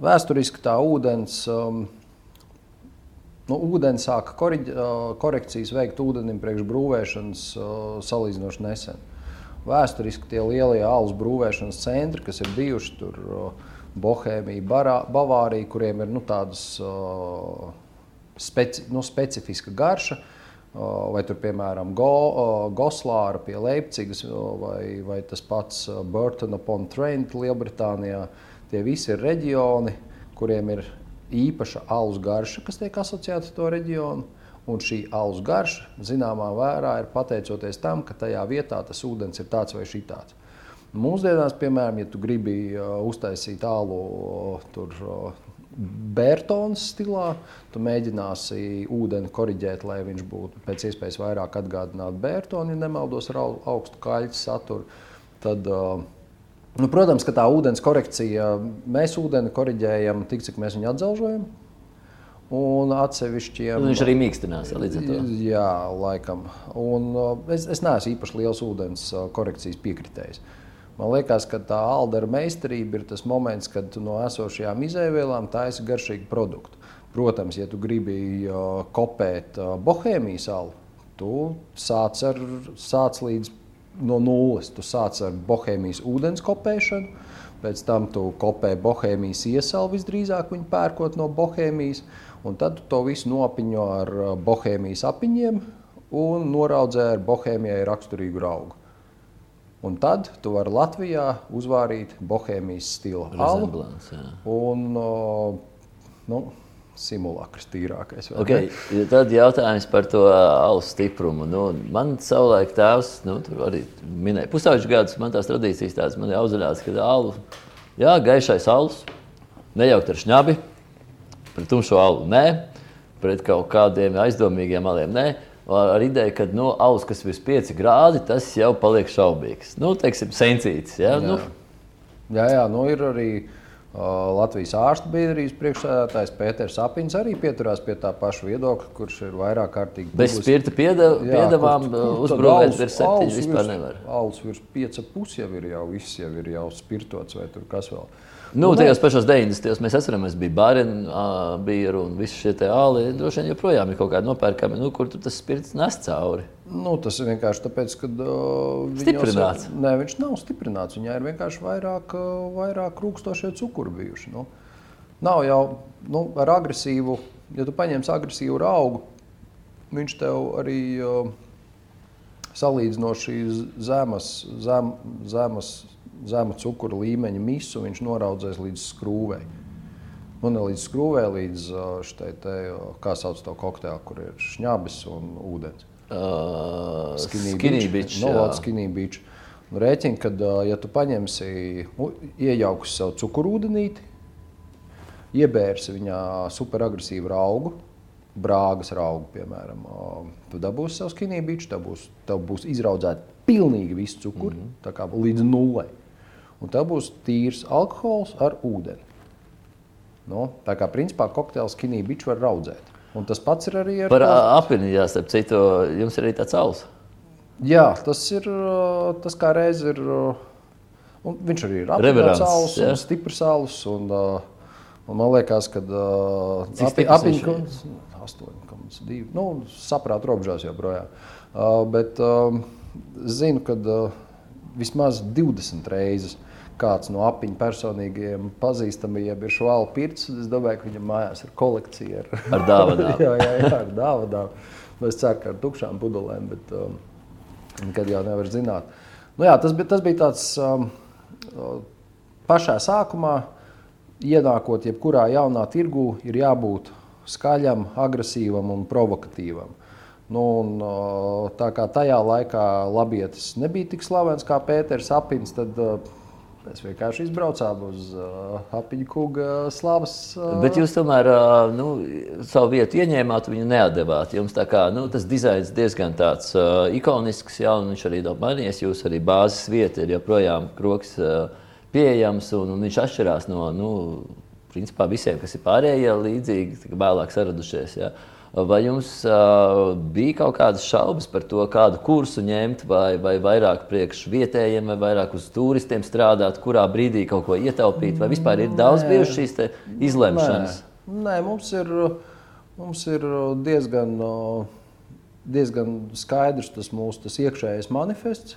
[SPEAKER 2] vēsturiski tā ūdens. Um, Nu, ūdens sāka koriģ, uh, korekcijas veikt ūdenim priekš brūvēšanas uh, salīdzinoši nesen. Vēsturiski tie lielie alus brūvēšanas centri, kas ir bijuši tur, uh, Bohēmija, Bavārija, kuriem ir nu, tādas speci, nu, specifiska garša, uh, vai tur, piemēram, Go, Goslāra pie Leipzigas, vai, vai tas pats Burton upon Trent Lielbritānijā. Tie visi ir reģioni, kuriem ir īpaša alus garša, kas tiek asociēta ar to reģionu. Un šī alus garša, zināmā mērā, ir pateicoties tam, ka tajā vietā tas ūdens ir tāds vai šitāds. Mūsdienās, piemēram, ja tu gribi uztaisīt uh, tur, Bērtons stilā, tu mēģināsi ūdeni korrigēt, lai viņš būtu pēc iespējas vairāk atgādināt Bērtonu, ja nemaldos ar au- augstu kaļķu saturu. Tad, uh, nu, protams, ka tā ūdens korekcija, mēs ūdeni korrigējam tik, cik mēs viņu atzelžojam. Un atsevišķiem
[SPEAKER 1] Un viņš arī mīkstinās līdz ar to.
[SPEAKER 2] Jā, laikam. Un, uh, es, es neesmu īpaši liels ūdens uh, korekcijas piekritējs. Man liekas, ka tā aldera meistarība ir tas moments, kad tu no esošajām izēvielām taisi garšīgu produktu. Protams, ja tu gribi kopēt bohēmijas alu, tu sāc, ar, sāc līdz no nulles. Tu sāc ar bohēmijas ūdens kopēšanu, pēc tam tu kopē bohēmijas iesalu visdrīzāk viņu pērkot no bohēmijas, un tad tu to visu nopiņo ar bohēmijas apiņiem un noraudzē ar bohēmijai raksturīgu augu. Un tad tu vari Latvijā uzvārīt bohēmijas stila alu un uh, nu, simulakrs tīrākais.
[SPEAKER 1] Okay.
[SPEAKER 2] ne?
[SPEAKER 1] Tad jautājums par to alus stiprumu. Nu, man savulaik tēvs nu, tur arī minēja, pusauģis gadus man tās tradīcijas tādas, man ir auzaļāts, ka alu, jā, gaišais alus, nejaukt ar šņabi, pret tumšo alu nē, pret kaut kādiem aizdomīgiem aliem nē. Ar ideju, ka nu, alus, kas ir virs 5 grādi, tas jau paliek šaubīgs. Nu, teiksim, sencīts. Ja? Nu,
[SPEAKER 2] Jā, jā, nu ir arī Latvijas ārstu biedrības priekšsēdētājs Pēters Apins arī pieturās pie tā paša viedokļa, kurš ir vairāk kārtīgi.
[SPEAKER 1] Bez spirta piedev, jā, piedevām uzbrūvēt virs septiņu vispār nevar.
[SPEAKER 2] Alus virs pieca pus jau ir jau, viss jau ir jau spirtots vai tur kas vēl.
[SPEAKER 1] Nu, nu, tajos pašos 90. mēs atceramies, bija bārina, bija un visi šie āli. Droši vien joprojām ir kaut kādi nopērkami, nu, kur tas spirts nes cauri.
[SPEAKER 2] Nu, tas ir vienkārši tāpēc, ka uh,
[SPEAKER 1] stiprināts.
[SPEAKER 2] Jau, nē, viņš nav stiprināts. Viņā ir vienkārši vairāk, vairāk rūkstošie cukuri bijuši. Nu. Nav jau nu, ar agresīvu, ja tu paņemsi agresīvu augu, viņš tev arī uh, salīdzinoši zemas, zem, zemas zema cukura līmeņa misu viņš noraudzēs līdz skrūvei. Nu, ne līdz skrūvei, līdz šai te, kā sauc to kokteili, kur ir šņabis un ūdens.
[SPEAKER 1] Uh, skinny beach.
[SPEAKER 2] No, nu, skinny beach. Nu, Rēķini, kad ja tu paņemsi, iejauksi savu cukurūdenīti, iebērsi viņā superagresīvu augu, brāgas augu, piemēram, tu dabūsi savu skinny beach, tev būs, tev būs izraudzēta pilnīgi visu cukuru, mm -hmm. līdz nulai un tev būs tīrs alkohols ar ūdeni. Nu, tā kā principā kokteils skinī biču var raudzēt. Un tas pats ir arī ar
[SPEAKER 1] Par apvienījās, starp citu, jums ir arī tāds alus.
[SPEAKER 2] Jā, tas ir, tas kā reiz ir, un viņš arī ir apvienots alus un stiprs alus. Un, un man liekas, ka apiņu 8,2. Nu, saprāt robežās joprojām. Bet zinu, ka vismaz 20 reizes kāds no apiņu personīgajiem pazīstamajiem ir šo alu pirts. Es domāju, ka viņam mājās ir kolekcija ar,
[SPEAKER 1] ar dāvanām.
[SPEAKER 2] jā, jā, jā, ar dāvanām. Nu, es ceru, ka ar tukšām pudelēm, bet um, kad jau nevar zināt. Nu, jā, tas, bija, tas bija tāds um, pašā sākumā, ienākot jebkurā jaunā tirgū, ir jābūt skaļam, agresīvam un provokatīvam. Nu, un, tā kā tajā laikā labietis nebija tik slavens kā Pēters Apins, tad Mēs vienkārši izbraucām uz uh, apiņu kuģa slavas.
[SPEAKER 1] Uh... Bet jūs tomēr uh, nu, savu vietu ieņēmāt, viņu neatdevāt. Jums kā, nu, tas dizains diezgan tāds uh, ikonisks, jā, un viņš arī nav mainījies. Jūs arī bāzes vieta ir joprojām kroks uh, pieejams, un, un viņš atšķirās no nu, principā, visiem, kas ir pārējie līdzīgi, vēlāk saradušies. Jā. Uh, Vai jums uh, bija kaut kādas šaubas par to, kādu kursu ņemt, vai, vai vairāk priekš vietējiem, vai vairāk uz turistiem strādāt, kurā brīdī kaut ko ietaupīt, vai vispār ir daudz bijušas šīs izlemšanas?
[SPEAKER 2] Nē, Nē mums, ir, mums ir diezgan, diezgan skaidrs tas mūsu tas iekšējais manifests,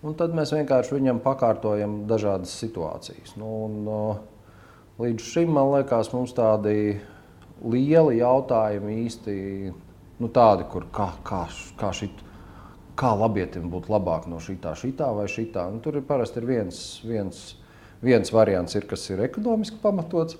[SPEAKER 2] un tad mēs vienkārši viņam pakārtojam dažādas situācijas. Nu, un, līdz šim man liekas, mums tādi lieli jautājumi īsti nu, tādi, kur kā, kā, kā, šit, kā labietim būtu labāk no šitā, šitā vai šitā. Nu, tur ir parasti ir viens, viens, viens variants, ir, kas ir ekonomiski pamatots.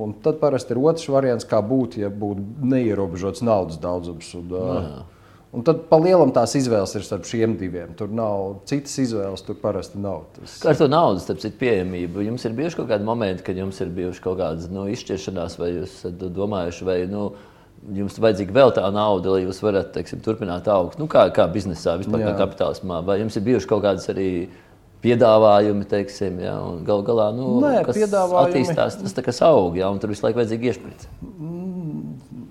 [SPEAKER 2] Un tad parasti ir otrs variants, kā būtu, ja būtu neierobežots naudas daudzums. Un, uh, Un tad pa lielam tās izvēles ir starp šiem diviem. Tur nav citas izvēles, tur parasti nav. Tas...
[SPEAKER 1] Kā ar to naudu, starp citu, pieejamību? Jums ir bijuši kaut kādi momenti, kad jums ir bijuši kaut kādas nu, izšķiršanās, vai jūs domājuši, vai nu, jums vajadzīga vēl tā nauda, lai jūs varat teiksim, turpināt augt? Nu, kā, kā biznesā, vispār kā kapitālismā? Vai jums ir bijuši kaut kādas arī piedāvājumi, teiksim, ja, un gal galā nu,
[SPEAKER 2] Nē, kas
[SPEAKER 1] attīstās, tas tā kā aug, ja, un tur visu laiku vajadzīgi iešprīt.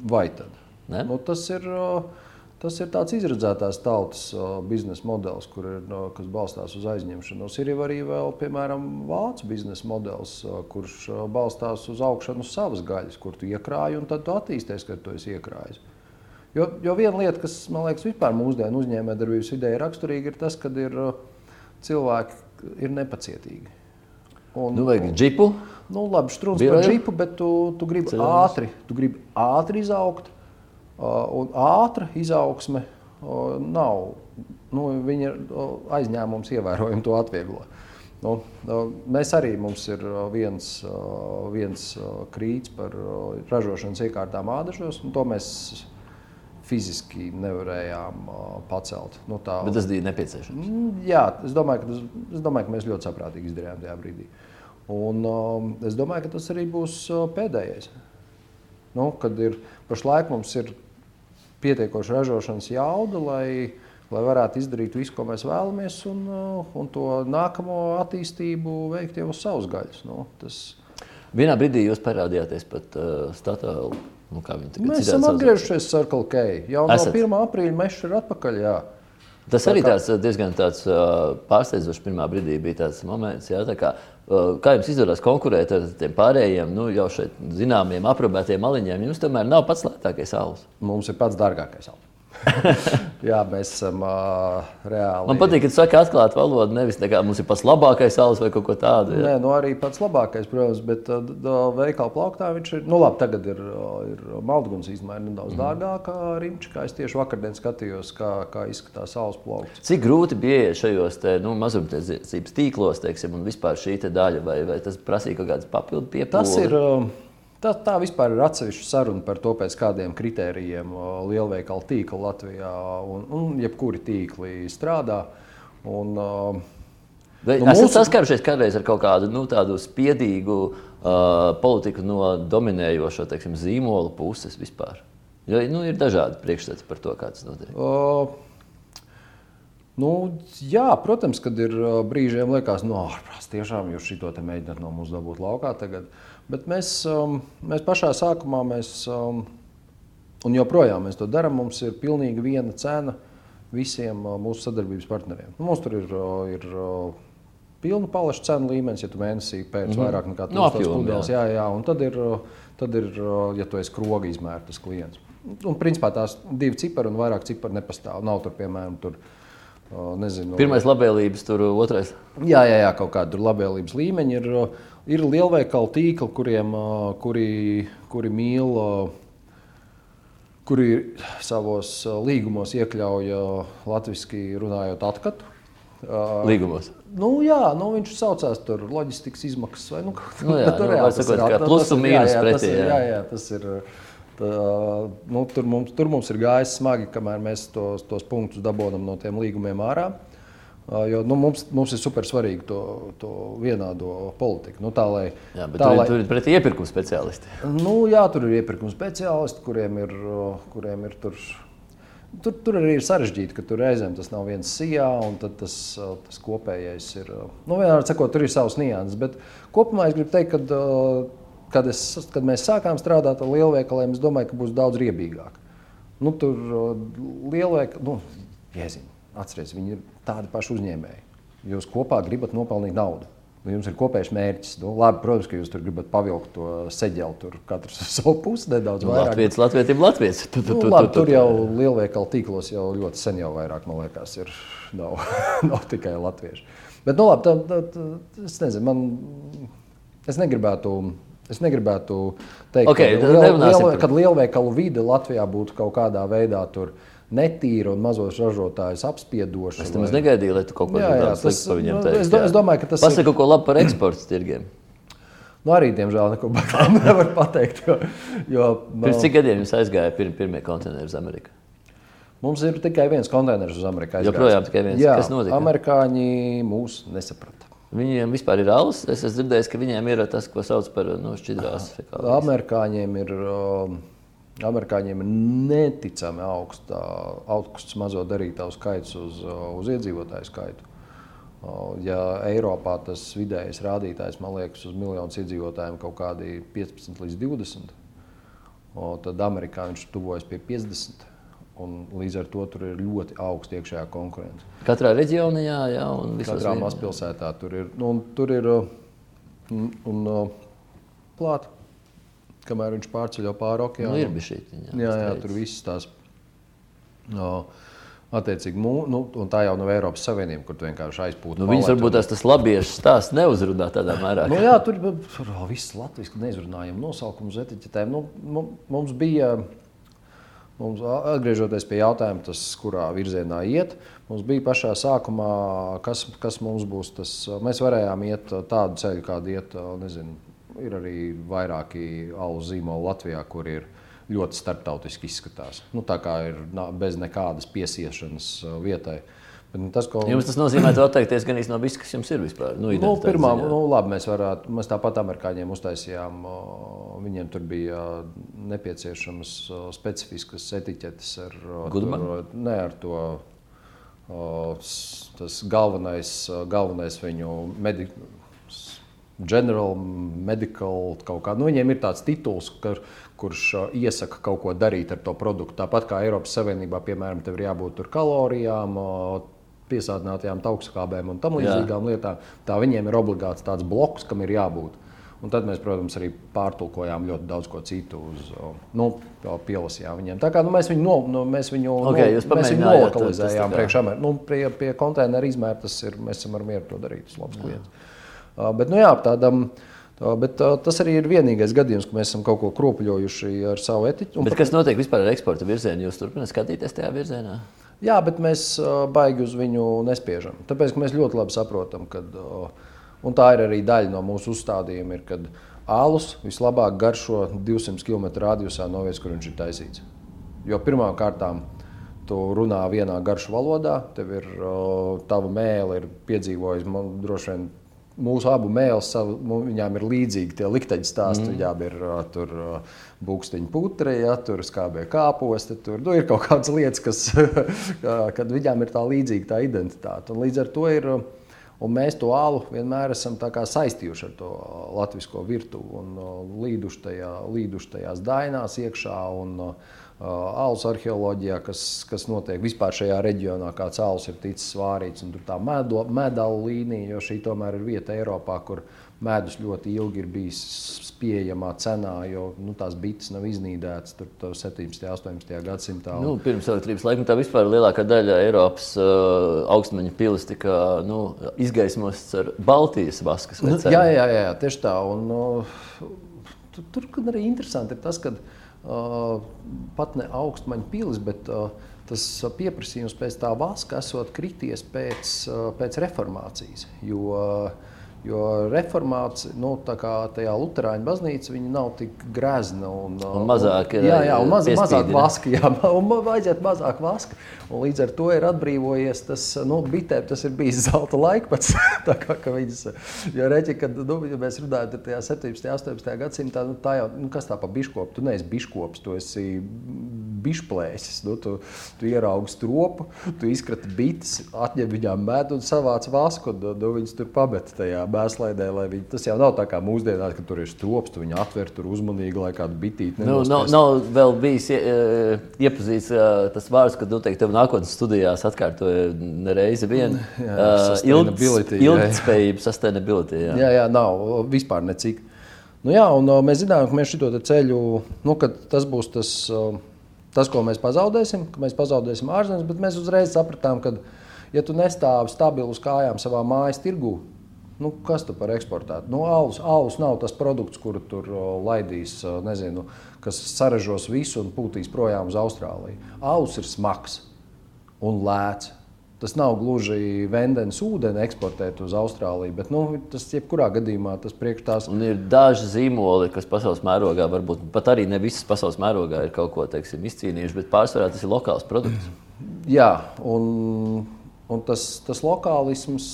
[SPEAKER 2] Vai tad? Ne? Nu, tas ir. Uh Tas ir tāds izredzētās tautas biznesa modelis, kur ir, kas balstās uz aizņemšanos. Ir arī vēl, piemēram, vācu biznesa modelis, kurš balstās uz augšanu uz savas gaļas, kur tu iekrāji un tad tu attīsties, kad tu esi iekrājis. Jo, jo viena lieta, kas man liekas, vispār mūsdienu uzņēmējdarbības ir raksturīga, ir tas, ka ir, cilvēki ir nepacietīgi.
[SPEAKER 1] Un, nu, vajag džipu.
[SPEAKER 2] Nu, labi, strūns par džipu, bet tu, tu gribi ātri, tu gribi ātri izaugt. Un ātra izaugsme nav. Nu, viņa aizņēmums ievērojami to atvieglo. Nu, mēs arī mums ir viens, viens krīts par ražošanas iekārtām ādažos, un to mēs fiziski nevarējām pacelt. Nu, tā,
[SPEAKER 1] Bet tas bija nepieciešams.
[SPEAKER 2] Mm, jā, es domāju, ka, tas, es domāju, ka mēs ļoti saprātīgi izdarījām tajā brīdī. Un, es domāju, ka tas arī būs pēdējais. Nu, kad ir pašlaik mums ir pietiekoša ražošanas jauda, lai, lai varētu izdarīt visu, ko mēs vēlamies, un, uh, un to nākamo attīstību veikt jau uz savas gaļas. Nu, tas,
[SPEAKER 1] Vienā brīdī jūs parādījāties pat uh, Statoil. Nu,
[SPEAKER 2] Mēs esam
[SPEAKER 1] sauc.
[SPEAKER 2] atgriežušies Circle K. Jau no
[SPEAKER 1] Esat?
[SPEAKER 2] 1. aprīļa mežs ir atpakaļ. Jā.
[SPEAKER 1] Tas arī tāds uh, diezgan tāds, uh, pārsteidzošs. Pirmā brīdī bija tāds moments, jā, tā kā, uh, kā jums izdodas konkurēt ar tiem pārējiem, nu, jau šeit zināmiem, aprobētiem maliņiem. Jums tomēr nav pats lētākais alus.
[SPEAKER 2] Mums ir pats dārgākais auto. jā, mēs esam uh, reāli.
[SPEAKER 1] Man patīk, ka jūs sakat atklātu valodu, nevis tā kā mums ir pats labākais alus vai kaut ko tādu. Jā.
[SPEAKER 2] Nē, nu arī pats labākais, protams, bet uh, veikala plauktā viņš ir. Nu, labi, tagad ir, uh, ir Maldguns izmaiņa nedaudz mm. dārgākā rimča, es tieši vakardien skatījos, kā, kā izskatās saules plaukts.
[SPEAKER 1] Cik grūti bija šajos te, nu, mazumtirdzniecības tīklos, teiksim, un vispār šī daļa, vai, vai tas prasīja kaut kādas papildu piepūles?
[SPEAKER 2] Tas ir. uh, Tā, tā vispār ir atsevišķa saruna par to, pēc kādiem kritērijiem uh, lielveikalu tīkla Latvijā un, un jebkuri tīkli strādā. Un, uh,
[SPEAKER 1] Vai
[SPEAKER 2] Nu,
[SPEAKER 1] esat
[SPEAKER 2] mūsu-
[SPEAKER 1] saskārušies kādreiz ar kaut kādu nu, tādu spiedīgu uh, politiku no dominējošo teiksim, zīmolu puses vispār? Jo nu, ir dažādi priekšstati par to, kā tas notiek.
[SPEAKER 2] Uh, Nu, jā, protams, kad ir uh, brīžiem liekas, no ārprāts, tiešām jūs šito te mēģināt no mums dabūt laukā tagad. Bet mēs, um, mēs pašā sākumā, mēs, um, un joprojām mēs to darām, mums ir pilnīgi viena cena visiem uh, mūsu sadarbības partneriem. Nu, mums tur ir, uh, ir uh, pilna palaša cenu līmenis, ja tu mēnesī pēc mm -hmm. vairāk nekā
[SPEAKER 1] No
[SPEAKER 2] 1000
[SPEAKER 1] apjoma,
[SPEAKER 2] pudeles. Jā, jā, un tad ir, uh, tad ir uh, ja tu esi kroga izmērtas klients. Un, principā tās divi cipari un vairāk cipari nepastāv. Nav tur, piemēram, tur, uh, nezinu,
[SPEAKER 1] Pirmais labvēlības, tur otrais.
[SPEAKER 2] Jā, jā, jā kaut kāda tur labvēlības līmeņa ir. Ir lielveikalu tīkli, kuriem, kuri, kuri mīl, kuri savos līgumos iekļauj latviešu runājot atkatu.
[SPEAKER 1] Līgumos.
[SPEAKER 2] Nu, jā, nu, viņš saucās par loģistikas izmaksas vai nu, kaut
[SPEAKER 1] Nu jā,
[SPEAKER 2] tur
[SPEAKER 1] nu, var
[SPEAKER 2] tas
[SPEAKER 1] sakot,
[SPEAKER 2] ir
[SPEAKER 1] kā
[SPEAKER 2] at-
[SPEAKER 1] plus
[SPEAKER 2] tas
[SPEAKER 1] un mīnus
[SPEAKER 2] jā, jā,
[SPEAKER 1] pretī,
[SPEAKER 2] tas ir-
[SPEAKER 1] jā.
[SPEAKER 2] Jā, jā, tas ir. Tā, nu, tur, mums, tur mums ir gājis smagi, kamēr mēs tos, tos punktus dabūjam no tiem līgumiem ārā. Jo, nu, mums, mums ir super svarīgi to, to vienādo politiku. Nu, tā, lai,
[SPEAKER 1] Jā, bet
[SPEAKER 2] tā,
[SPEAKER 1] tur,
[SPEAKER 2] lai,
[SPEAKER 1] tur ir pretī iepirkuma speciālisti.
[SPEAKER 2] Nu, jā, tur ir iepirkuma speciālisti, kuriem ir, kuriem ir tur. Tur, tur arī ir sarežģīti, ka tur reizēm tas nav viens sijā, un tas, tas kopējais ir. Nu, vienmēr sakot, tur ir savs nianses. Bet kopumā es gribu teikt, ka, kad, es, kad mēs sākām strādāt ar lielveikaliem, es domāju, ka būs daudz riebīgāk. Nu, tur lielveikali, nu, jēziņ, atcerieties, viņi ir tādi paši uzņēmēji. Jūs kopā gribat nopelnīt naudu. Nu, Jums ir kopējs mērķis. Nu, labi, protams, ka jūs tur gribat pavilkt to seģeli, tur katrs uz savu pusi nedaudz vairāk.
[SPEAKER 1] Latvijas, Latvijas, Latvijas. Tu, tu,
[SPEAKER 2] Nu,
[SPEAKER 1] tu,
[SPEAKER 2] labi,
[SPEAKER 1] tu,
[SPEAKER 2] tur
[SPEAKER 1] tu.
[SPEAKER 2] jau lielveikalu tīklos jau ļoti sen jau vairāk, man liekas, ir. Nav, nav tikai latvieši. Bet, nu, labi, tā, tā, tā, es nezinu, man. Es negribētu. Es negribētu teikt,
[SPEAKER 1] Ok,
[SPEAKER 2] ka, liel,
[SPEAKER 1] par-
[SPEAKER 2] kad lielveikalu vide Latvijā būtu kaut kādā veidā tur netīra un mazos ražotājus apspiedoša.
[SPEAKER 1] Es nemaz negaidīju, lai tu kaut ko tādu sliktu par
[SPEAKER 2] nu, es do- es domāju, ka tas ir-
[SPEAKER 1] Pasaka kaut ko labu par eksporta tirgiem.
[SPEAKER 2] Nu, arī, diemžēl, neko baigām nevar pateikt. Jo, jo,
[SPEAKER 1] Pirms cik gadiem jums aizgāja pir, pirmie kontineri uz Ameriku?
[SPEAKER 2] Mums ir tikai viens konteiners uz Ameriku. aizgājis.
[SPEAKER 1] Joprojām tikai viens.
[SPEAKER 2] Jā,
[SPEAKER 1] Kas notika?
[SPEAKER 2] Amerikāņi mūs nesaprata.
[SPEAKER 1] Viņiem vispār ir alus. Es esmu dzirdējis, ka viņiem ir tas, ko sauc par nu, šķidrās fekālijas.
[SPEAKER 2] Amerikāņiem ir, um, amerikāņiem ir neticami augsta, augsts mazo darītāju skaits uz, uh, uz iedzīvotāju skaitu. Uh, Ja Eiropā tas vidējais rādītājs, man liekas, uz miljonus iedzīvotājiem kaut kādi 15 līdz 20, o, tad Amerikā viņš tuvojas pie 50. Un līdz ar to tur ir ļoti augsta iekšējā konkurence.
[SPEAKER 1] Katrā reģionā, jā, jā un visos
[SPEAKER 2] Katrā
[SPEAKER 1] vien-
[SPEAKER 2] mazpilsētā tur ir. Nu, un tur ir uh, un, un, uh, plāta, kamēr viņš pārceļ pāri
[SPEAKER 1] Nu,
[SPEAKER 2] okeānam.
[SPEAKER 1] ir bijis šī. Jā,
[SPEAKER 2] jā, jā,
[SPEAKER 1] tas
[SPEAKER 2] tur viss tās. Uh, Attiecīgi, nu, un tā jau nav Eiropas Savienība, kur vienkārši aizpūti.
[SPEAKER 1] Nu, viņas varbūt tās tas labiešu stāsts neuzrunā tādā mērā.
[SPEAKER 2] Nu, jā, tur tur jau viss Latvijas neizrunājam nosaukumus etiķetēm. Nu, mu- mums bija, mums, atgriežoties pie jautājuma, tas, kurā virzienā iet, mums bija pašā sākumā, kas, kas mums būs tas. Mēs varējām iet tādu ceļu, kādu iet, nezinu, ir arī vairāki alu zīmoli Latvijā, kur ir ļoti starptautiski izskatās. Nu, tā kā ir bez nekādas piesiešanas uh, vietai. Nu, tas, ko,
[SPEAKER 1] Jums tas nozīmē atteikties gan no viss, kas jums ir vispār. Nu,
[SPEAKER 2] Nu, pirmā,
[SPEAKER 1] ziņā.
[SPEAKER 2] nu, labi, mēs, varētu, mēs tāpat amerikāņiem uztaisījām. Viņiem tur bija nepieciešamas specifiskas etiķetes ar,
[SPEAKER 1] Goodman?
[SPEAKER 2] tur, ne, ar to. Tas galvenais, galvenais viņu medi, General, medical, kaut kā. Nu, viņiem ir tāds tituls, kur, kurš iesaka kaut ko darīt ar to produktu. Tāpat kā Eiropas Savienībā, piemēram, tev ir jābūt kalorijām, piesātinātajām augstskābēm un tam līdzīgām lietām. Tā viņiem ir obligāts tāds bloks, kam ir jābūt. Un tad mēs, protams, arī pārtulkojām ļoti daudz ko citu, uz, nu, pielasījām viņiem. Tā kā nu, mēs viņu, no, nu, mēs viņu,
[SPEAKER 1] okay,
[SPEAKER 2] no, mēs viņu nolokalizējām priekšā. Nu, pie, pie konteineru izmēra tas ir, mēs esam ar mieru to darīt. Tas labs klients. Uh, bet, nu jā, tādam, tā, bet uh, tas arī ir vienīgais gadījums, ka mēs esam kaut ko kropļojuši ar savu etiķu.
[SPEAKER 1] Bet kas notiek vispār ar eksporta virzienu? Jūs turpināt skatīties tajā virzienā?
[SPEAKER 2] Jā, bet mēs baigi uz viņu nespiežam. Tāpēc mēs ļoti labi saprotam, ka tā ir arī daļa no mūsu uzstādījuma, ir, kad alus vislabāk garšo 200 km radiusā no vietas, kur viņš ir taisīts. Jo pirmām kārtām tu runā vienā garšu valodā, tev ir tava mēlē, ir piedzīvojis man droši vien. Mūsu abu mēlus, viņām ir līdzīgi tie likteņi stāsti. Mm. Viņām ir tur būkstiņa putre, ja, tur skābē kāposti. Tur nu, ir kaut kādas lietas, kas, kad viņām ir tā līdzīga tā identitāte. Un līdz ar to ir Un mēs to alu vienmēr esam saistījuši ar to latviešu virtuvi un līduši, tajā, līduši tajās dainās iekšā. Un, uh, alus arheoloģijā, kas, kas notiek vispār šajā reģionā, kāds alus ir ticis svārīts, un tur tā medaļu līnija, jo šī tomēr ir vieta Eiropā, kur medus ļoti ilgi ir bijis pieejamā cenā, jo nu, tās bites nav iznīdētas tur 17. un 18. gadsimtā.
[SPEAKER 1] Nu, pirms elektrības laikmetā vispār lielākā daļa Eiropas uh, augstmaņa pilis tika nu, izgaismotas ar Baltijas vaskas.
[SPEAKER 2] Nu, jā, jā, jā, tieši tā. Un, uh, tur, tur arī interesanti ir tas, ka uh, pat ne augstmaņa pilis, bet uh, tas pieprasījums pēc tā vaska esot krities pēc, uh, pēc reformācijas. Jo, uh, Jo reformācija, nu, tā kā tajā Lutāņu baznīca, nav tik grezna un,
[SPEAKER 1] un mazāk
[SPEAKER 2] ir. Jā, jā un maz, mazāk vaska, jā, un vajadzētu mazāk vaska. Un līdz ar to ir atbrīvojies tas, nu, bitēm tas ir bijis zelta laikmets. tā kā, ka viņas, jo reķi, kad, nu, ja mēs runājam tajā 17. un 18. gadsimtā, nu, tā jau, nu, kas tā pa biškopu, tu neesi biškops, tu esi bišplēsis, nu, tu, tu ieraugi stropu, tu izkrati bites, atņem viņām medu un savāc vasku, un nu, viņas tur pamet tajā mēslaidē, lai viņi, tas jau nav tā kā mūsdienās, ka tur ir strops, tu viņu atver tur uzmanīgi, lai kādu bitīti
[SPEAKER 1] nu, nav, nav vēl bijis ie, iepazīts tas vārds, ka, nu, teikt, tev nākotnes studijās atkārtoja reizi vien uh, ilgspējība, sustainability.
[SPEAKER 2] Jā. jā, jā, nav vispār necik. Nu, jā, un, uh, mēs zinām, ka mēs šo ceļu, nu, tas būs tas, tas, ko mēs pazaudēsim, ka mēs pazaudēsim ārzemes, bet mēs uzreiz sapratām, ka, ja tu nestāvi stabilu uz kājām savā mājas tirgū, Nu, kas tu par eksportētu? Nu, alus, alus nav tas produkts, kuru tur laidīs, nezinu, kas saražos visu un pūtīs projām uz Austrāliju. Alus ir smags un lēts. Tas nav gluži vendens ūdeni eksportēt uz Austrāliju, bet nu, tas jebkurā gadījumā tas priekš tās.
[SPEAKER 1] Un ir daži zīmoli, kas pasaules mērogā, varbūt pat arī ne visas pasaules mērogā ir kaut ko teiksim, izcīnījuši, bet pārsvarā tas ir lokāls produkts.
[SPEAKER 2] Jā, un, un tas, tas lokālisms.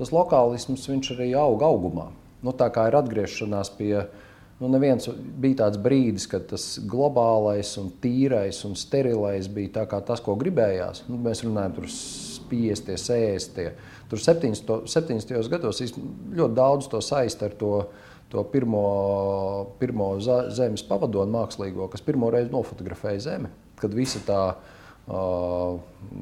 [SPEAKER 2] Tas lokālisms arī aug augumā. Nu, tā kā ir atgriešanās pie Nu, neviens bija tāds brīdis, kad tas globālais, un tīrais un sterilais bija tas, ko gribējās. Nu, mēs runājam par 50, 60. Tur 70. 70. gados ļoti daudz to saist ar to, to pirmo, pirmo zemes pavadonu mākslīgo, kas pirmo reizi nofotografēja Zemi. Kad visa tā uh,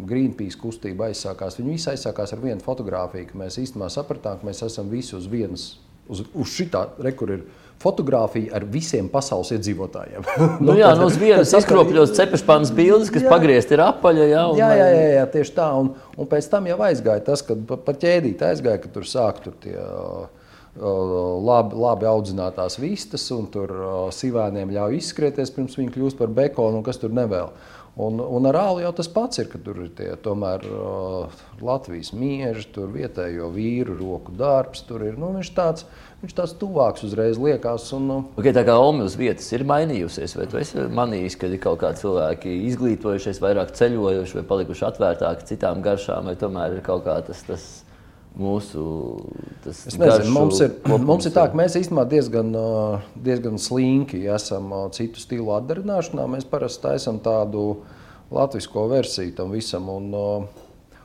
[SPEAKER 2] Greenpeace kustība aizsākās, viņi visi aizsākās ar vienu fotografiju. Mēs īstenībā sapratām, ka mēs esam visi uz vienas, uz, uz šitā, re, kur ir fotografija ar visiem pasaules iedzīvotājiem.
[SPEAKER 1] nu, jā, no nu, vienas izkropļos cepešpānas bildes, kas pagriezti ir apaļa. Jā,
[SPEAKER 2] un, jā, jā, jā, jā, tieši tā. Un, un pēc tam jau aizgāja tas, kad pa, pa ķēdīt aizgāja, ka tur sāk tur tie. Labi, labi audzinātās vistas, un tur uh, sīvēniem ļauj izskrieties, pirms viņi kļūst par bekonu, un kas tur nevēl. Un, un ar ālu jau tas pats ir, ka tur ir tie tomēr uh, Latvijas mieži, tur vietējo vīru roku darbs. Tur ir nu, viņš tāds, viņš tāds tuvāks uzreiz liekas. Un, uh,
[SPEAKER 1] okay, tā kā Omas vietas ir mainījusies, vai tu esi manījis, ka ir kaut kādi cilvēki izglītojušies, vairāk ceļojuši vai palikuši atvērtāki citām garšām, vai tomēr ir kaut kā tas. tas mūsu
[SPEAKER 2] nezinu, mums, ir, mums ir tā, ka mēs īstenībā diezgan, diezgan slinki esam citu stilu atdarināšanā. Mēs parasti taisām tādu latviešu versiju tam visam. Un,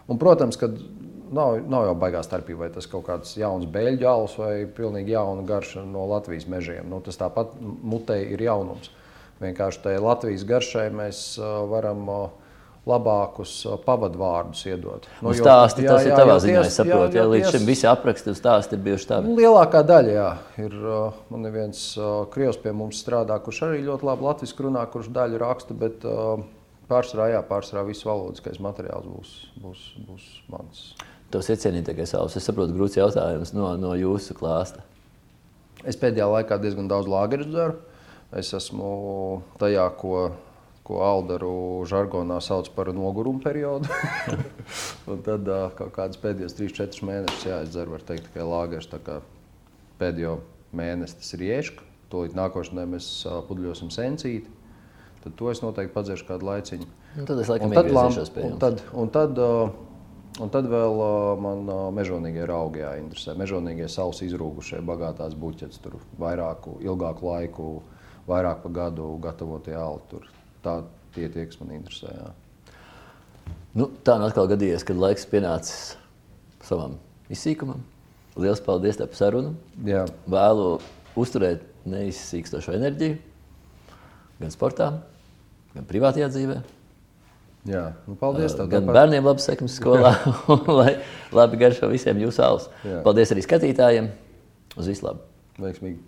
[SPEAKER 2] un, protams, ka nav, nav jau baigā starpība, vai tas kaut kāds jauns beļģu alus vai pilnīgi jauna garša no Latvijas mežiem. Nu, tas tāpat mutei ir jaunums. Vienkārši tajā Latvijas garšai mēs varam labākus pavadvārdus iedot.
[SPEAKER 1] Nu, nu stāsti, jā, tas jā, ir tavā ziņā, es saprotu, ja līdz šim visi apraksti un stāsti ir bijuši tādi.
[SPEAKER 2] Nu, lielākā daļa, jā, ir, man ir viens krievs pie mums strādā, kurš arī ļoti labi latviski runā, kurš daļu raksta, bet pārsvarā, jā, pārsvarā viss valodas materiāls būs, būs, būs mans.
[SPEAKER 1] Tos iecienītākais savs, es saprotu, grūts jautājums no, no jūsu klāsta.
[SPEAKER 2] Es pēdējā laikā diezgan daudz lāgeru dzeru. Es esmu tajā, ko ko Aldaru žargonā sauc par nogurumu periodu. tad kaut kādas pēdējos 3-4 mēnešus jāizdzer, var teikt, tikai lāgers. Pēdējo mēnesi tas ir ieška, to līdz nākošanai mēs pudļosim sencīti. Tad to es noteikti padzeršu kādu laiciņu.
[SPEAKER 1] Un tad es laikam iegriezīšos pie
[SPEAKER 2] jums. Un tad, un tad, Un tad vēl man mežonīgie raugi jāinteresē. Mežonīgie savus izrūgušie, bagātās buķetes, tur vairāku, ilgāku laiku, vairāk pa gadu gatavotie auli. Tā tie tie, kas man interesē. Jā.
[SPEAKER 1] Nu, tā nu atkal gadījies, kad laiks pienācis savam izsīkumam. Lielas paldies par sarunu.
[SPEAKER 2] Jā.
[SPEAKER 1] Vēlu uzturēt neizsīkstošu enerģiju gan sportā, gan privātajā dzīvē.
[SPEAKER 2] Jā, nu paldies.
[SPEAKER 1] Tev, gan par... bērniem labi sekmes skolā, lai labi garšo visiem jūsu alus. Paldies arī skatītājiem. Uz visu labu!
[SPEAKER 2] Veiksmīgi!